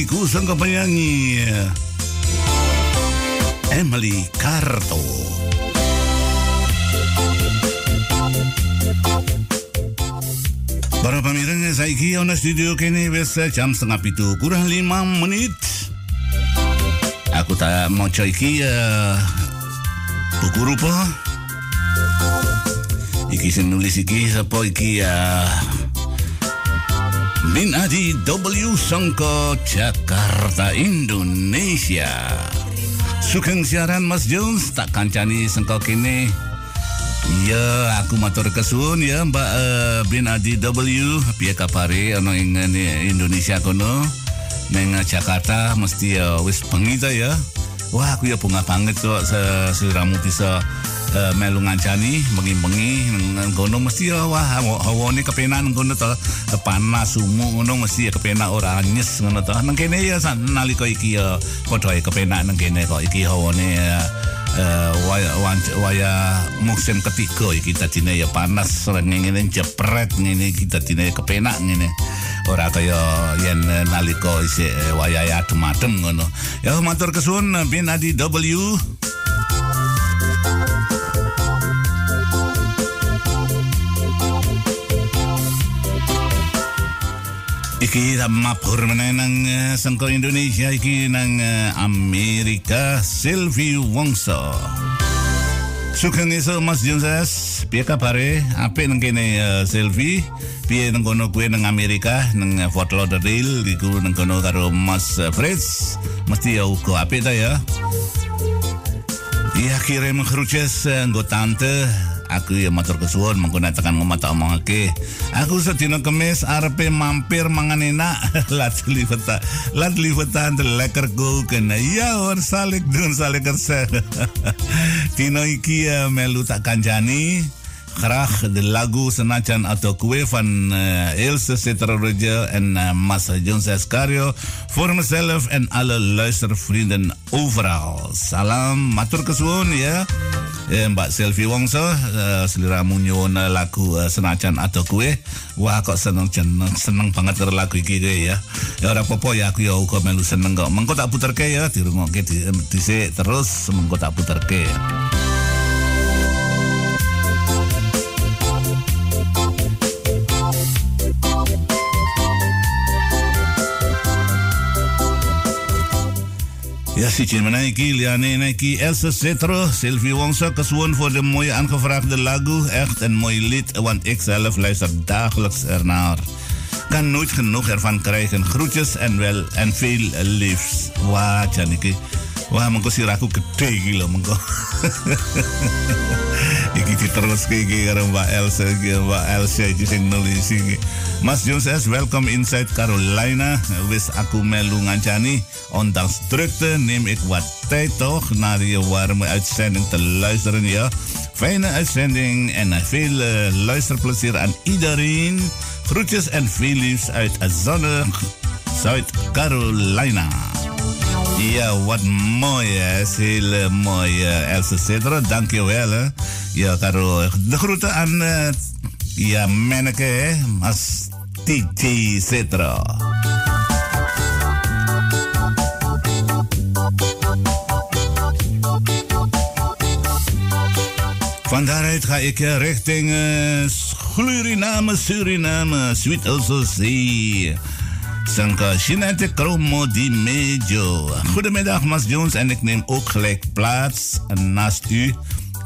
Hatiku sang penyanyi Emily Carto. Para pemirsa saiki ana studio kene wis jam setengah pitu kurang lima menit. Aku tak mau iki uh, buku rupa. Iki sing nulis iki sapa iki ya? Min Adi W Sangko Jakarta Indonesia. Sugeng siaran Mas Jones tak kancani sengko kene. Ya, aku matur kesuwun ya Mbak uh, Bin Adi W piye kapare ana ing eh, Indonesia kono. Neng Jakarta mesti ya wis bengi ta ya. Wah, aku ya bunga banget kok se- seliramu bisa uh, melu ngancani bengi-bengi nang kono mesti wah hawa- hawane kepenak nang kono to panas sumu ngono mesti kepenak ora anyes ngono to. Nang kene ya nalika iki ya padha kepenak nang kene kok. Iki hawane eh, waya, waya musim ketiga iki dadine ya panas ngene jepret ngene iki dadine kepenak ngene. Ora kaya yen eh, nalika isih eh, wayahe adem-adem ngono. Ya matur kesuwun eh, bin Adi W Iki mabur meneh nang eh, sengko Indonesia iki nang eh, Amerika Sylvie Wongso. Sugeng iso Mas Jonses, piye kabare? Apik nang kene eh, Sylvie? Piye nang kono kuwi nang Amerika nang Fort Lauderdale iku nang kono karo Mas Fritz. Mesti ya uga apik ta ya. Iya kirim keruces nggo tante Aku ya matur kesuwun mengko nek tekan ngomong tak omongake. Aku sedina kemis arepe mampir mangan enak. Lat liweta. Lat liwetan de lekker koken. Ya hoor salik doen salik kerse. Dino iki ya melu tak kanjani. Graag de lagu senajan atau kue van uh, Ilse Sitterreja en uh, Mas Jones Escario voor mezelf en alle luistervrienden overal. Salam, matur kesuwun ya. Eh, Mbak Sylvie Wongso, uh, seliramu nyuwun lagu uh, atau kue. Wah kok seneng seneng, seneng banget karo lagu iki ya. Ya ora apa-apa ya aku ya uga melu seneng kok. Mengko tak puterke ya dirungokke di, dhisik terus mengko tak puterke. Ja, zit je met Nike, Liane Nike, Elsa Cetro, Sylvie Kaswoon voor de mooie aangevraagde lagu. Echt een mooi lied, want ik zelf luister dagelijks ernaar. Kan nooit genoeg ervan krijgen. Groetjes en wel en veel liefs. Wah, Janike. Wah, mengko siraku gede iki lho mengko. iki diteruske iki karo Mbak Elsa Mbak Elsa iki sing nulis. Mas Joses, welkom inside Carolina. Wis aku melu ngancani. Ondanks drukte neem ik wat tijd toch naar je warme uitzending te luisteren. Ja. Fijne uitzending en veel eh, luisterplezier aan iedereen. Groetjes en veel uit zonnig Zuid-Carolina. Ja, wat mooi. hè. is heel eh, mooi, eh, Elsa Cedro. Dank je wel. Hè. Ja, Caro. De groeten aan eh, ja, Menneke, hè. Als. Van daaruit ga ik eh, richting eh, Suriname, Suriname, Sweet. Sanka Shinete Kromo Di Mejo. Goedemiddag, Mas Jones. En ik neem ook gelijk plaats naast u.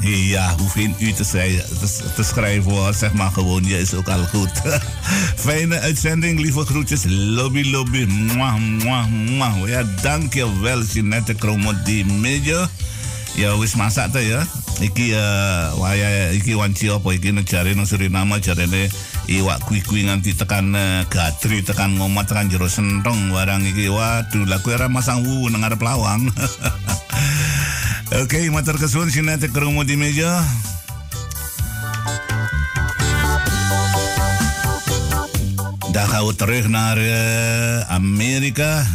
Ja, hoef geen u te, te, schrijven hoor. Zeg maar gewoon, je is ook al goed. Fijne uitzending, lieve groetjes. Lobby, lobby. Mwah, mwah, mwah. Ja, dankjewel, Shinete Kromo Di Mejo. Ya wis masak ta ya. Iki uh, waya iki wanci apa iki negara nang Suriname jarene iwak kui-kui nganti tekan uh, gatri tekan ngomat tekan jero sentong barang iki. Waduh, lah kowe ora masang wuwu nang arep lawang. Oke, matur kesuwun sinate kromo di meja. We terug naar eh, Amerika.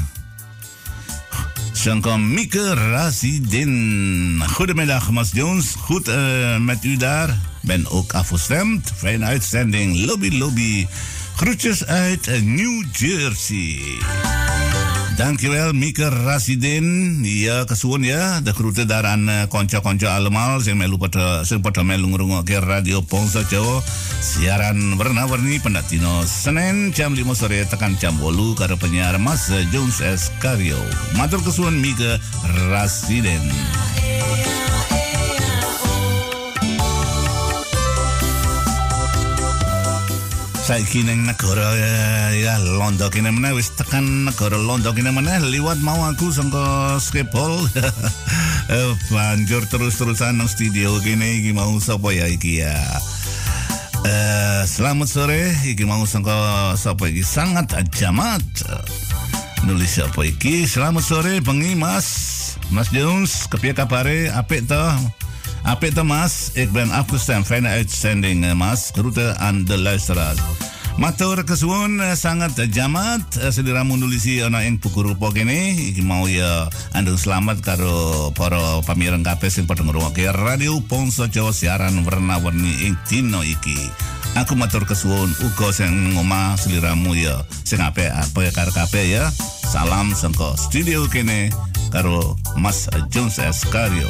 Shanka Mieke Razidin. Goedemiddag, Mas Jones. Goed eh, met u daar. Ben ook afgestemd. Fijne uitzending. Lobby, lobby. Groetjes uit New Jersey. Dankjewel Mieke Rasidin. Ya kesuwun ya de groete daaraan uh, konco-konco allemaal sing melu pada sing pada melu ngrungokke Radio Pongso Jawa. Siaran warna-warni pendatino Senin jam 5 sore tekan jam 8 karo penyiar Mas Jones S. Karyo. Matur kesuwun Mieke Rasidin. Saiki ning negara eh, ya Londo. Kene meneh wis tekan negara Londo. Kene meneh liwat mau aku sangka skepol. Eh, banjur terus-terusan nang studio kene iki mau sapa ya iki ya? Eh, selamat sore iki mau sangka sapa iki? Sangat jamat nulis apa iki. Selamat sore bengi Mas. Mas Jones kepiye kabare? Apik to Apik to Mas, ik ben afgestemd. Fijne uitzending eh, Mas. Groeten aan de luisteraars. Matur kesuwun eh, sangat jamat eh, sediramu nulisi ana ing buku rupa kene iki mau ya andung selamat karo para pamireng kabeh sing padha ngrungokke radio Ponso Jawa siaran warna-warni ing dino iki. Aku matur kesuwun uga sing ngomah seliramu ya sing apa ya karo kabeh ya. Salam sangka studio kene karo Mas Jones Escario.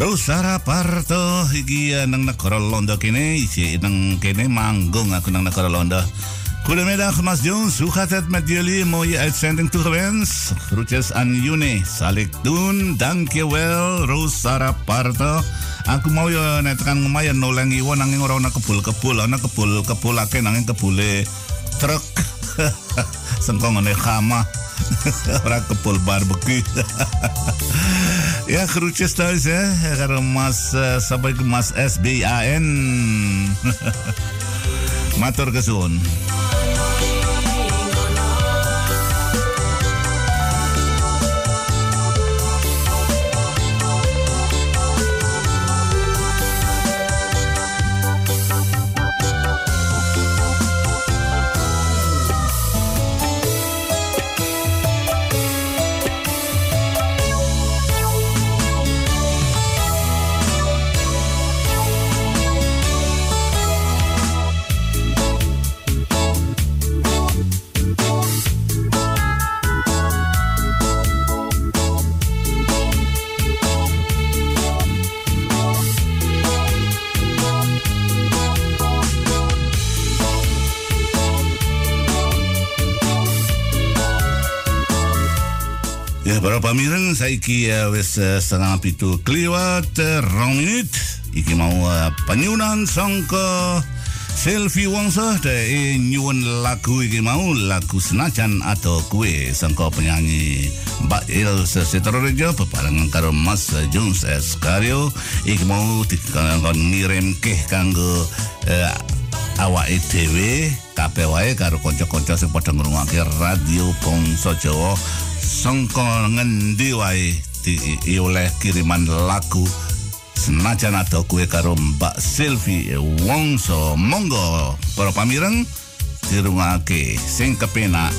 Rosara Parto ya, nang negara Londo kene isi nang kene manggung aku nang negara Londo. Goedemiddag Mas Jones, hoe gaat het met jullie? Mooie uitzending toegewenst. Groetjes aan Juni. Zal ik doen. Dankjewel Rosara Parto. Aku mau ya nek tekan ngomah ya noleng iwo nanging ora ana kebul-kebul, ana kebul-kebulake nanging kebule truk. Sengkong ngene khama. ora kebul barbecue. ya groetjes thuis hè. Karo Mas uh, sampai ke Mas SBAN. Matur kesuwun. Saiki wis uh, setengah pitu kliwat uh, rong menit. Iki mau uh, penyunan sangka Selfie Wongso de nyuwun lagu iki mau lagu senajan atau kue sangka penyanyi Mbak Il Setrorejo bebarengan karo Mas Jones Escario iki mau dikon ngirim ke kanggo uh, awake dhewe kabeh wae karo kanca-kanca sing padha ngrungokke radio Bangsa Jawa. Sangka ngendi wae di oleh kiriman lagu senajan ada kue karo Mbak Silvi Wongso. Monggo para pamireng dirungake sing kepenak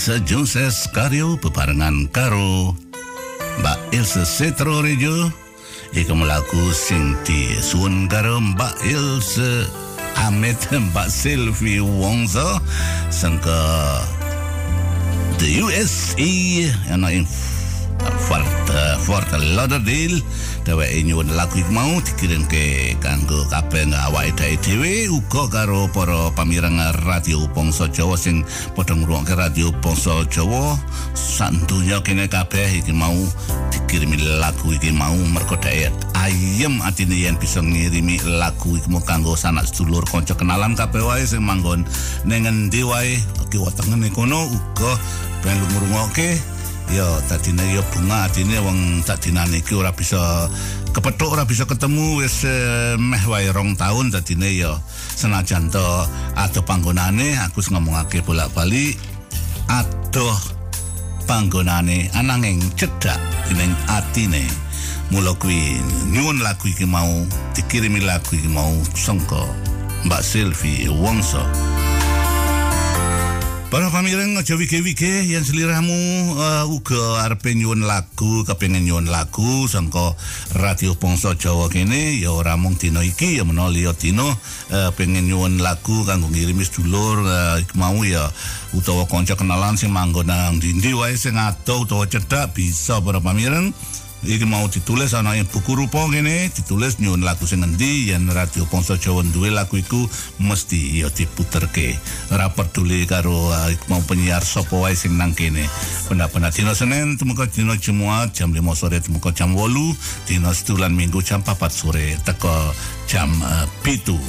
Masa Jones Karyo bebarengan karo Mbak Ilse Setro Rejo Iku melaku sing di suun karo Mbak Ilse Amit Mbak Sylvie Wongso Sangka The USA Yang uh, Fort Lauderdale. Dheweke nyuwun lagu iku mau dikirim ke kanggo kabeh awake dhewe uga karo para pamirang radio Bangsa Jawa sing padha ngrungokke radio Bangsa Jawa. Santunya kene kabeh iki mau dikirimi lagu iki mau mergo dheweke ayem atine yen bisa ngirimi lagu iki mau kanggo sanak sedulur kanca kenalan kabeh wae sing manggon ning endi wae. Kiwa tengene kono uga ben ngrungokke ya tadine ya bunga atine wong tadinane iki ora bisa kepethuk ora bisa ketemu wis eh, meh wae rong taun tadine ya senajan to. Adoh panggonane aku ngomongake bolak-balik adoh panggonane ananging cedhak ning atine. Mula kuwi nyuwun lagu iki mau dikirimi lagu iki mau sangka Mbak Sylvie Wongso Para pamireng aja wike-wike yang seliramu uh, uga arepe nyuwun lagu, kepengin nyuwun lagu sangka Radio Bangsa Jawa kene ya ora mung dina iki ya menawa liya dina uh, pengen nyuwun lagu kanggo ngirimi sedulur uh, mau ya utawa kanca kenalan sing manggon nang ndi wae sing adoh utawa cedhak bisa para pamireng iki mau ditulis ana ing buku rupa ngene ditulis nyuwun lagu sing endi yen radio Bangsa Jawa duwe lagu iku mesti ya diputerke. Ora peduli karo uh, mau penyiar sapa wae sing nang kene. Benar-benar dina Senin temuka dina Jumat jam 5 sore temuka jam 8 dina setulan Minggu jam 4 sore teko jam uh, pitu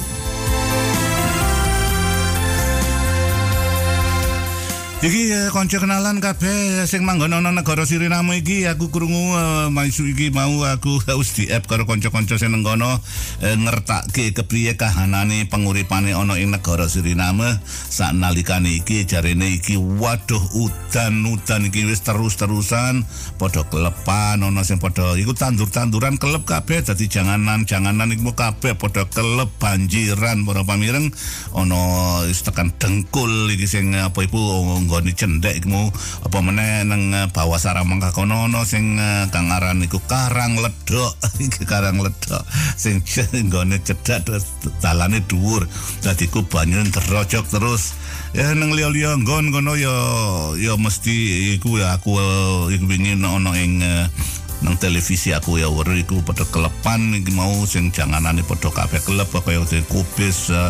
Iki uh, kanca kenalan kabeh sing manggon ana negara Suriname iki. Aku krungu uh, maisu iki mau aku haus di app karo kanca-kanca sing nang kono ngertakke kepriye kahanane penguripane ana ing negara Suriname. Sak nalikane iki jarene iki waduh udan-udan iki wis terus-terusan padha kelepan ana sing padha iku tandur-tanduran kelep kabeh. Dadi janganan-janganan iku kabeh padha kelep banjiran para pamireng. Ana wis tekan dengkul iki sing apa iku nggone cendek iku apa meneh nang uh, bawah saramangka kono ono sing uh, kang aran iku karang ledok karang ledok sing nggone cedhak terus dalane dhuwur. Dadi ku banyu terojok terus. Ya nang liya-liya nggon kono ya ya mesti iku ya aku uh, iku wingi ono ing nang televisi aku ya weru iku padha kelepan. Mau sing janganane padha kabeh kelep kaya kubis uh,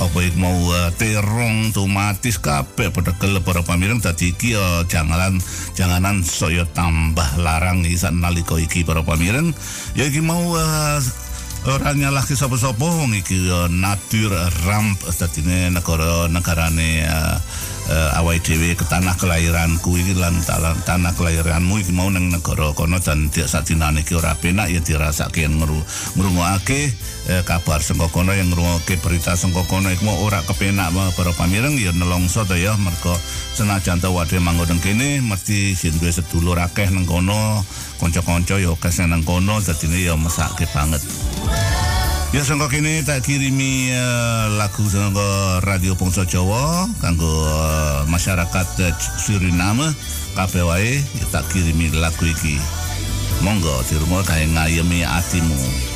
apa iku mau uh, terong tomatis kabeh padha para pamireng dadi iki uh, janganan janganan saya tambah larang iki nalika iki para pamireng ya iki mau uh, ora nyalahke sapa-sapa. Wong iki uh, natur ramp dadine negara negarane uh, uh, dhewe ke tanah kelahiranku iki lan tanah, kelahiranmu iki mau nang negara kono dan dia sadinane iki ora penak ya dirasake ngru ngrungokake uh, kabar saka kono yang ngrungokake berita saka kono iku ora kepenak para pamireng ya nelongso to ya mergo senajan to wade manggon nang kene mesti sing duwe sedulur akeh nang kono kanca-kanca ya akeh nang kono dadine ya mesake banget Ya sangka kini tak kirimi uh, lagu sangka Radio Bangsa Jawa kanggo uh, masyarakat uh, Suriname kabeh wae tak kirimi lagu iki. Monggo di rumah kae ngayemi atimu.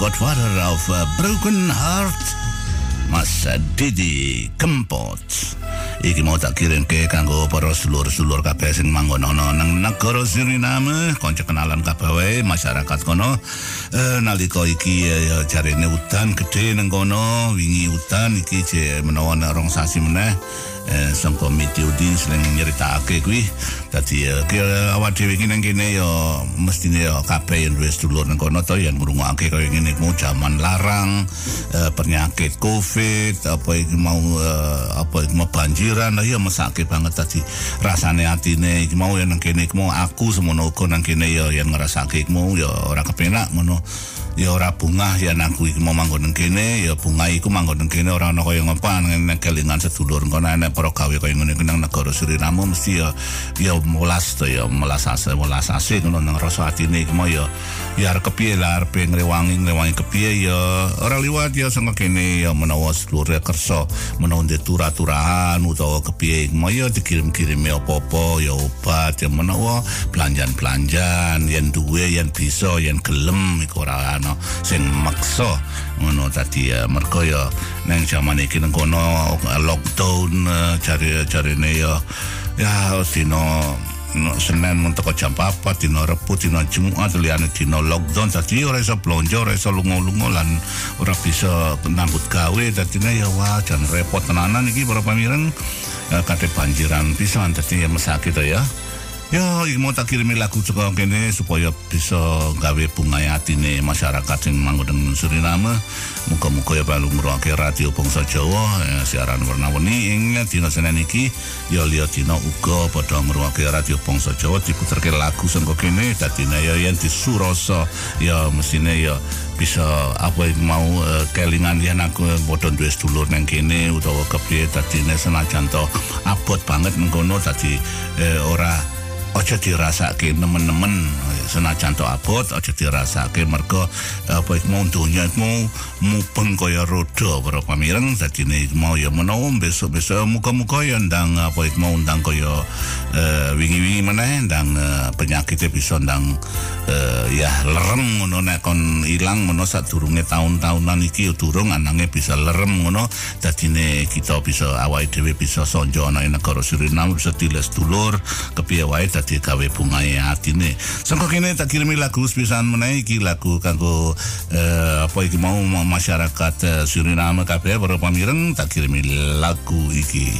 Godfather of a Broken Heart Mas Didi Kempot. Iki mau tak kirim ke kanggo para sedulur-sedulur kabeh sing manggon ana nang negara Suriname, kanca kenalan kabeh masyarakat kono. Eh, nalika iki eh, ya jarene udan gede nang kono, wingi udan iki je menawa rong sasi meneh eh sangko mitiudin sing nyeritake kuwi. Dadi eh, ke awak dhewe iki nang kene ya mestine ya kabeh yen wis dulur nang kono to yen ngrungokake kaya ngene ku jaman larang eh, penyakit covid apa iki mau eh, apa iki mau banjiran. Ya mesake banget dadi rasane atine iki mau yen nang kene iki mau aku semono uga nang kene ya yen ngrasake iki mau ya ora kepenak ngono ya ora bunga ya aku iki mau manggon nang kene ya bunga iku manggon nang kene ora ana kaya ngopo nang kelingan sedulur kono enek para gawe kaya ngene nang negara Suriname mesti ya ya molas to ya molas ase molas ase ngono nang rasa atine iki. Mau ya ya arep kepiye lah arep ngrewangi ngrewangi kepiye ya ora liwat ya sanga kene ya menawa sedulur kersa menawa ndek turah-turahan utawa kepiye mau ya dikirim-kirim apa-apa ya obat ya menawa belanjan-belanjan yen duwe yen bisa yen gelem iku ora ana sing maksa ngono tadi ya mergo ya nang jaman iki nang kono lockdown eh, cari carine ya ya dino no, Senin untuk jam 4 dino Rebu dino Jumat liyane dino lockdown. Dadi ora iso blonjo ora iso lunga-lunga lan ora bisa nambut gawe. Dadi ya wah jan repot tenanan iki para pamiran. Eh, kate banjiran pisan dadi ya mesake to ya Ya, iki mau tak kirimi lagu saka kene supaya bisa gawe bunga atine masyarakat sing manggon ing Suriname. Muga-muga ya palu ngrungokake radio Bangsa Jawa ya, siaran warna-warni. Ing dina Senin iki ya liya dina uga padha ngrungokake radio Bangsa Jawa diputerke lagu saka kene. Dadine ya yen disuroso ya mesine ya bisa apa yang mau uh, kelingan yen aku padha duwe sedulur nang kene utawa kepiye. Dadine senajan to abot banget ngono dadi eh, ora aja dirasake nemen-nemen senajan to abot aja dirasake mergo apa iku mau donya iku mau mupeng kaya roda para pamireng. Dadine mau ya menawa besok-besok muga-muga ya ndang apa iku mau ndang kaya eh, wingi-wingi meneh ndang eh, penyakit bisa ndang eh, ya lerem ngono nek kon ilang ngono sadurunge tahun-tahunan iki ya durung anange bisa lerem ngono. Dadine kita bisa awake dhewe bisa sonjo ana negara Suriname bisa tiles dulur kepiye wae dadi gawe bungae atine. Sangko kene tak kirimi lagu sepisan meneh iki lagu kanggo eh, apa iki mau masyarakat eh, Suriname kabeh para pamireng tak kirimi lagu iki.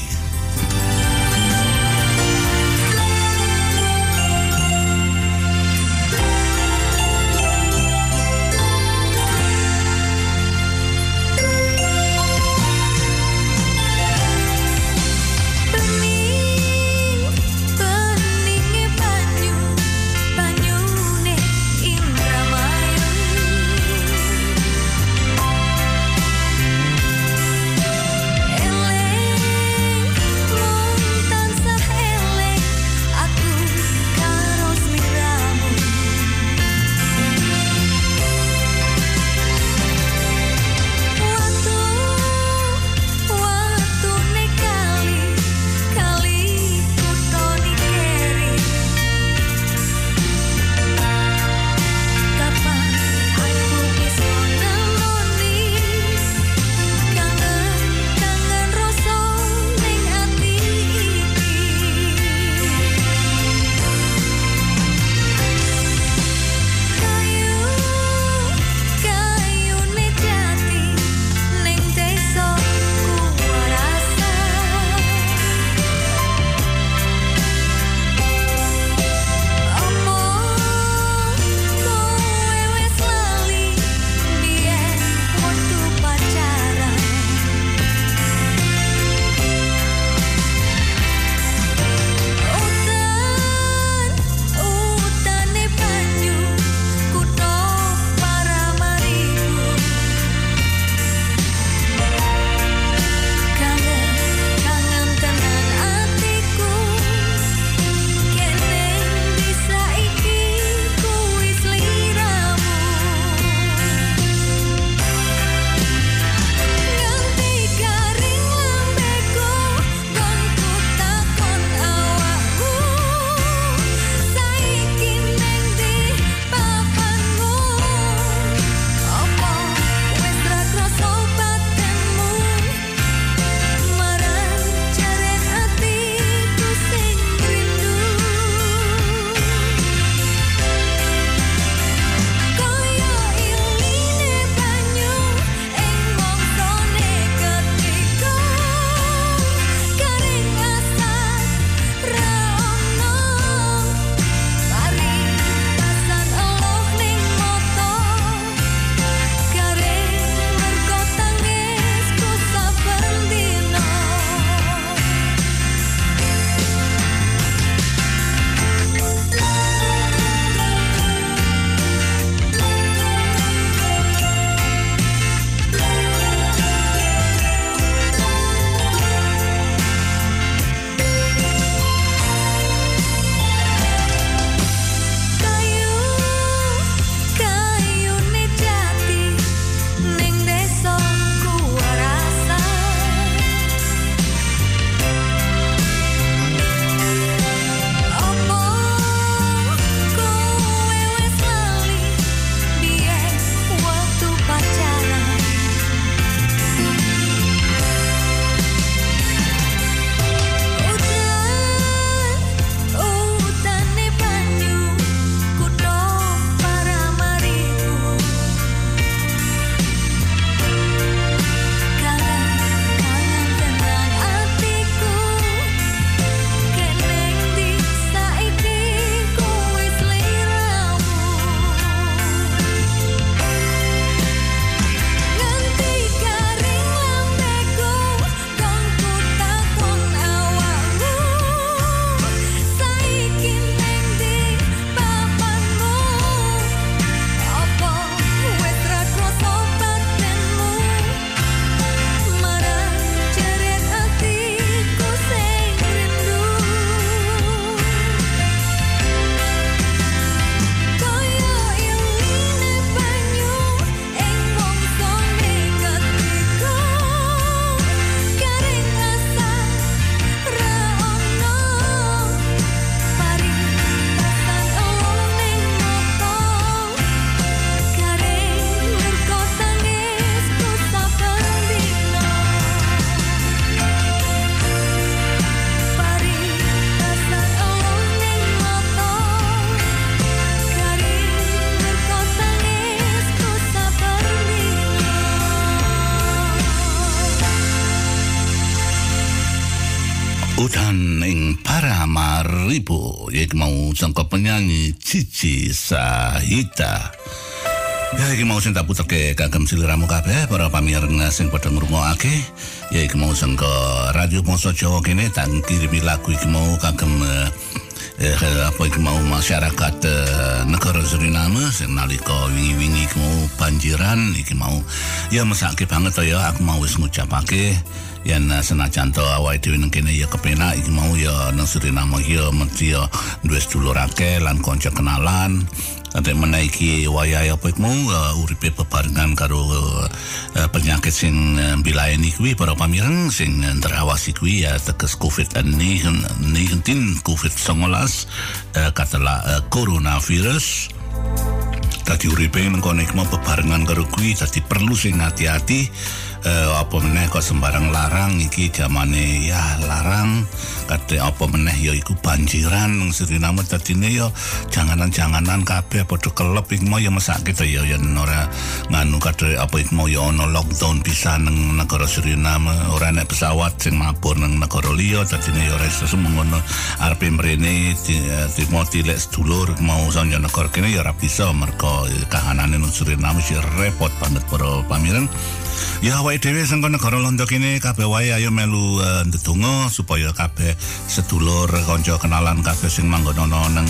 Sahita Ya iki mau sing tak puterke kagem siliramu kabeh para pamireng sing padha ngrungokake. Ya iki mau sangka Radio Ponso Jawa kene tak kirimi lagu iki mau kagem eh, eh, apa iki mau masyarakat eh, negara Suriname sing nalika wingi-wingi mau banjiran iki mau ya mesake banget to ya aku mau wis ngucapake yen uh, senajan to awake dhewe nang kene ya kepenak iki mau ya nang Suriname ya mesti ya duwe sedulur akeh lan kanca kenalan. Nanti menaiki wayai apa iku uh, uripe bebarengan karo uh, penyakit sing bilaeni kuwi para pamireng sing terawasi kuwi ya teges COVID-19 COVID-19 uh, katalah uh, coronavirus. Tadi uripe mengkono iku mau bebarengan karo kuwi dadi perlu sing hati-hati eh, apa meneh kok sembarang larang? Iki zamane ya larang. Kate apa meneh ya iku banjiran. Nang Suriname dadine ya janganan-janganan kabeh padha kelep iku mau ya mesake to ya yen ora nganu kate apa iku mau ya ana lockdown bisa nang negara Suriname. Ora nek pesawat sing mabur nang negara liya dadine ya ora iso semono arepe mrene di, di mau tilek sedulur mau sanya negara kene ya ora bisa. Mergo kahanane nang Suriname sih repot banget para pamireng Ya awake dhewe sing negara londo kene kabeh wae ayo melu uh, ndedonga supaya kabeh sedulur kanca kenalan kabeh sing manggon ana nang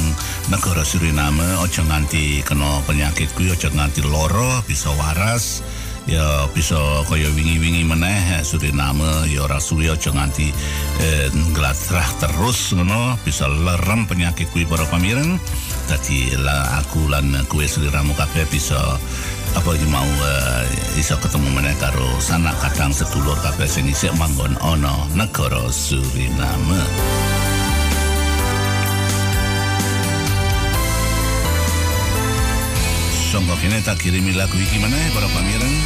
negara Suriname. Aja nganti kena penyakit kuwi aja nganti loro bisa waras ya bisa kaya wingi-wingi meneh eh, Suriname. Ya ora suwi aja nganti eh, terus ngono bisa lerem penyakit kuwi para pamireng dadi aku lan kue seliramu kabeh bisa apa iki mau uh, iso ketemu meneh karo sanak kadang sedulur kabeh sing isih manggon ana negara Suriname. Songko kene tak kirimi lagu iki meneh para pamireng.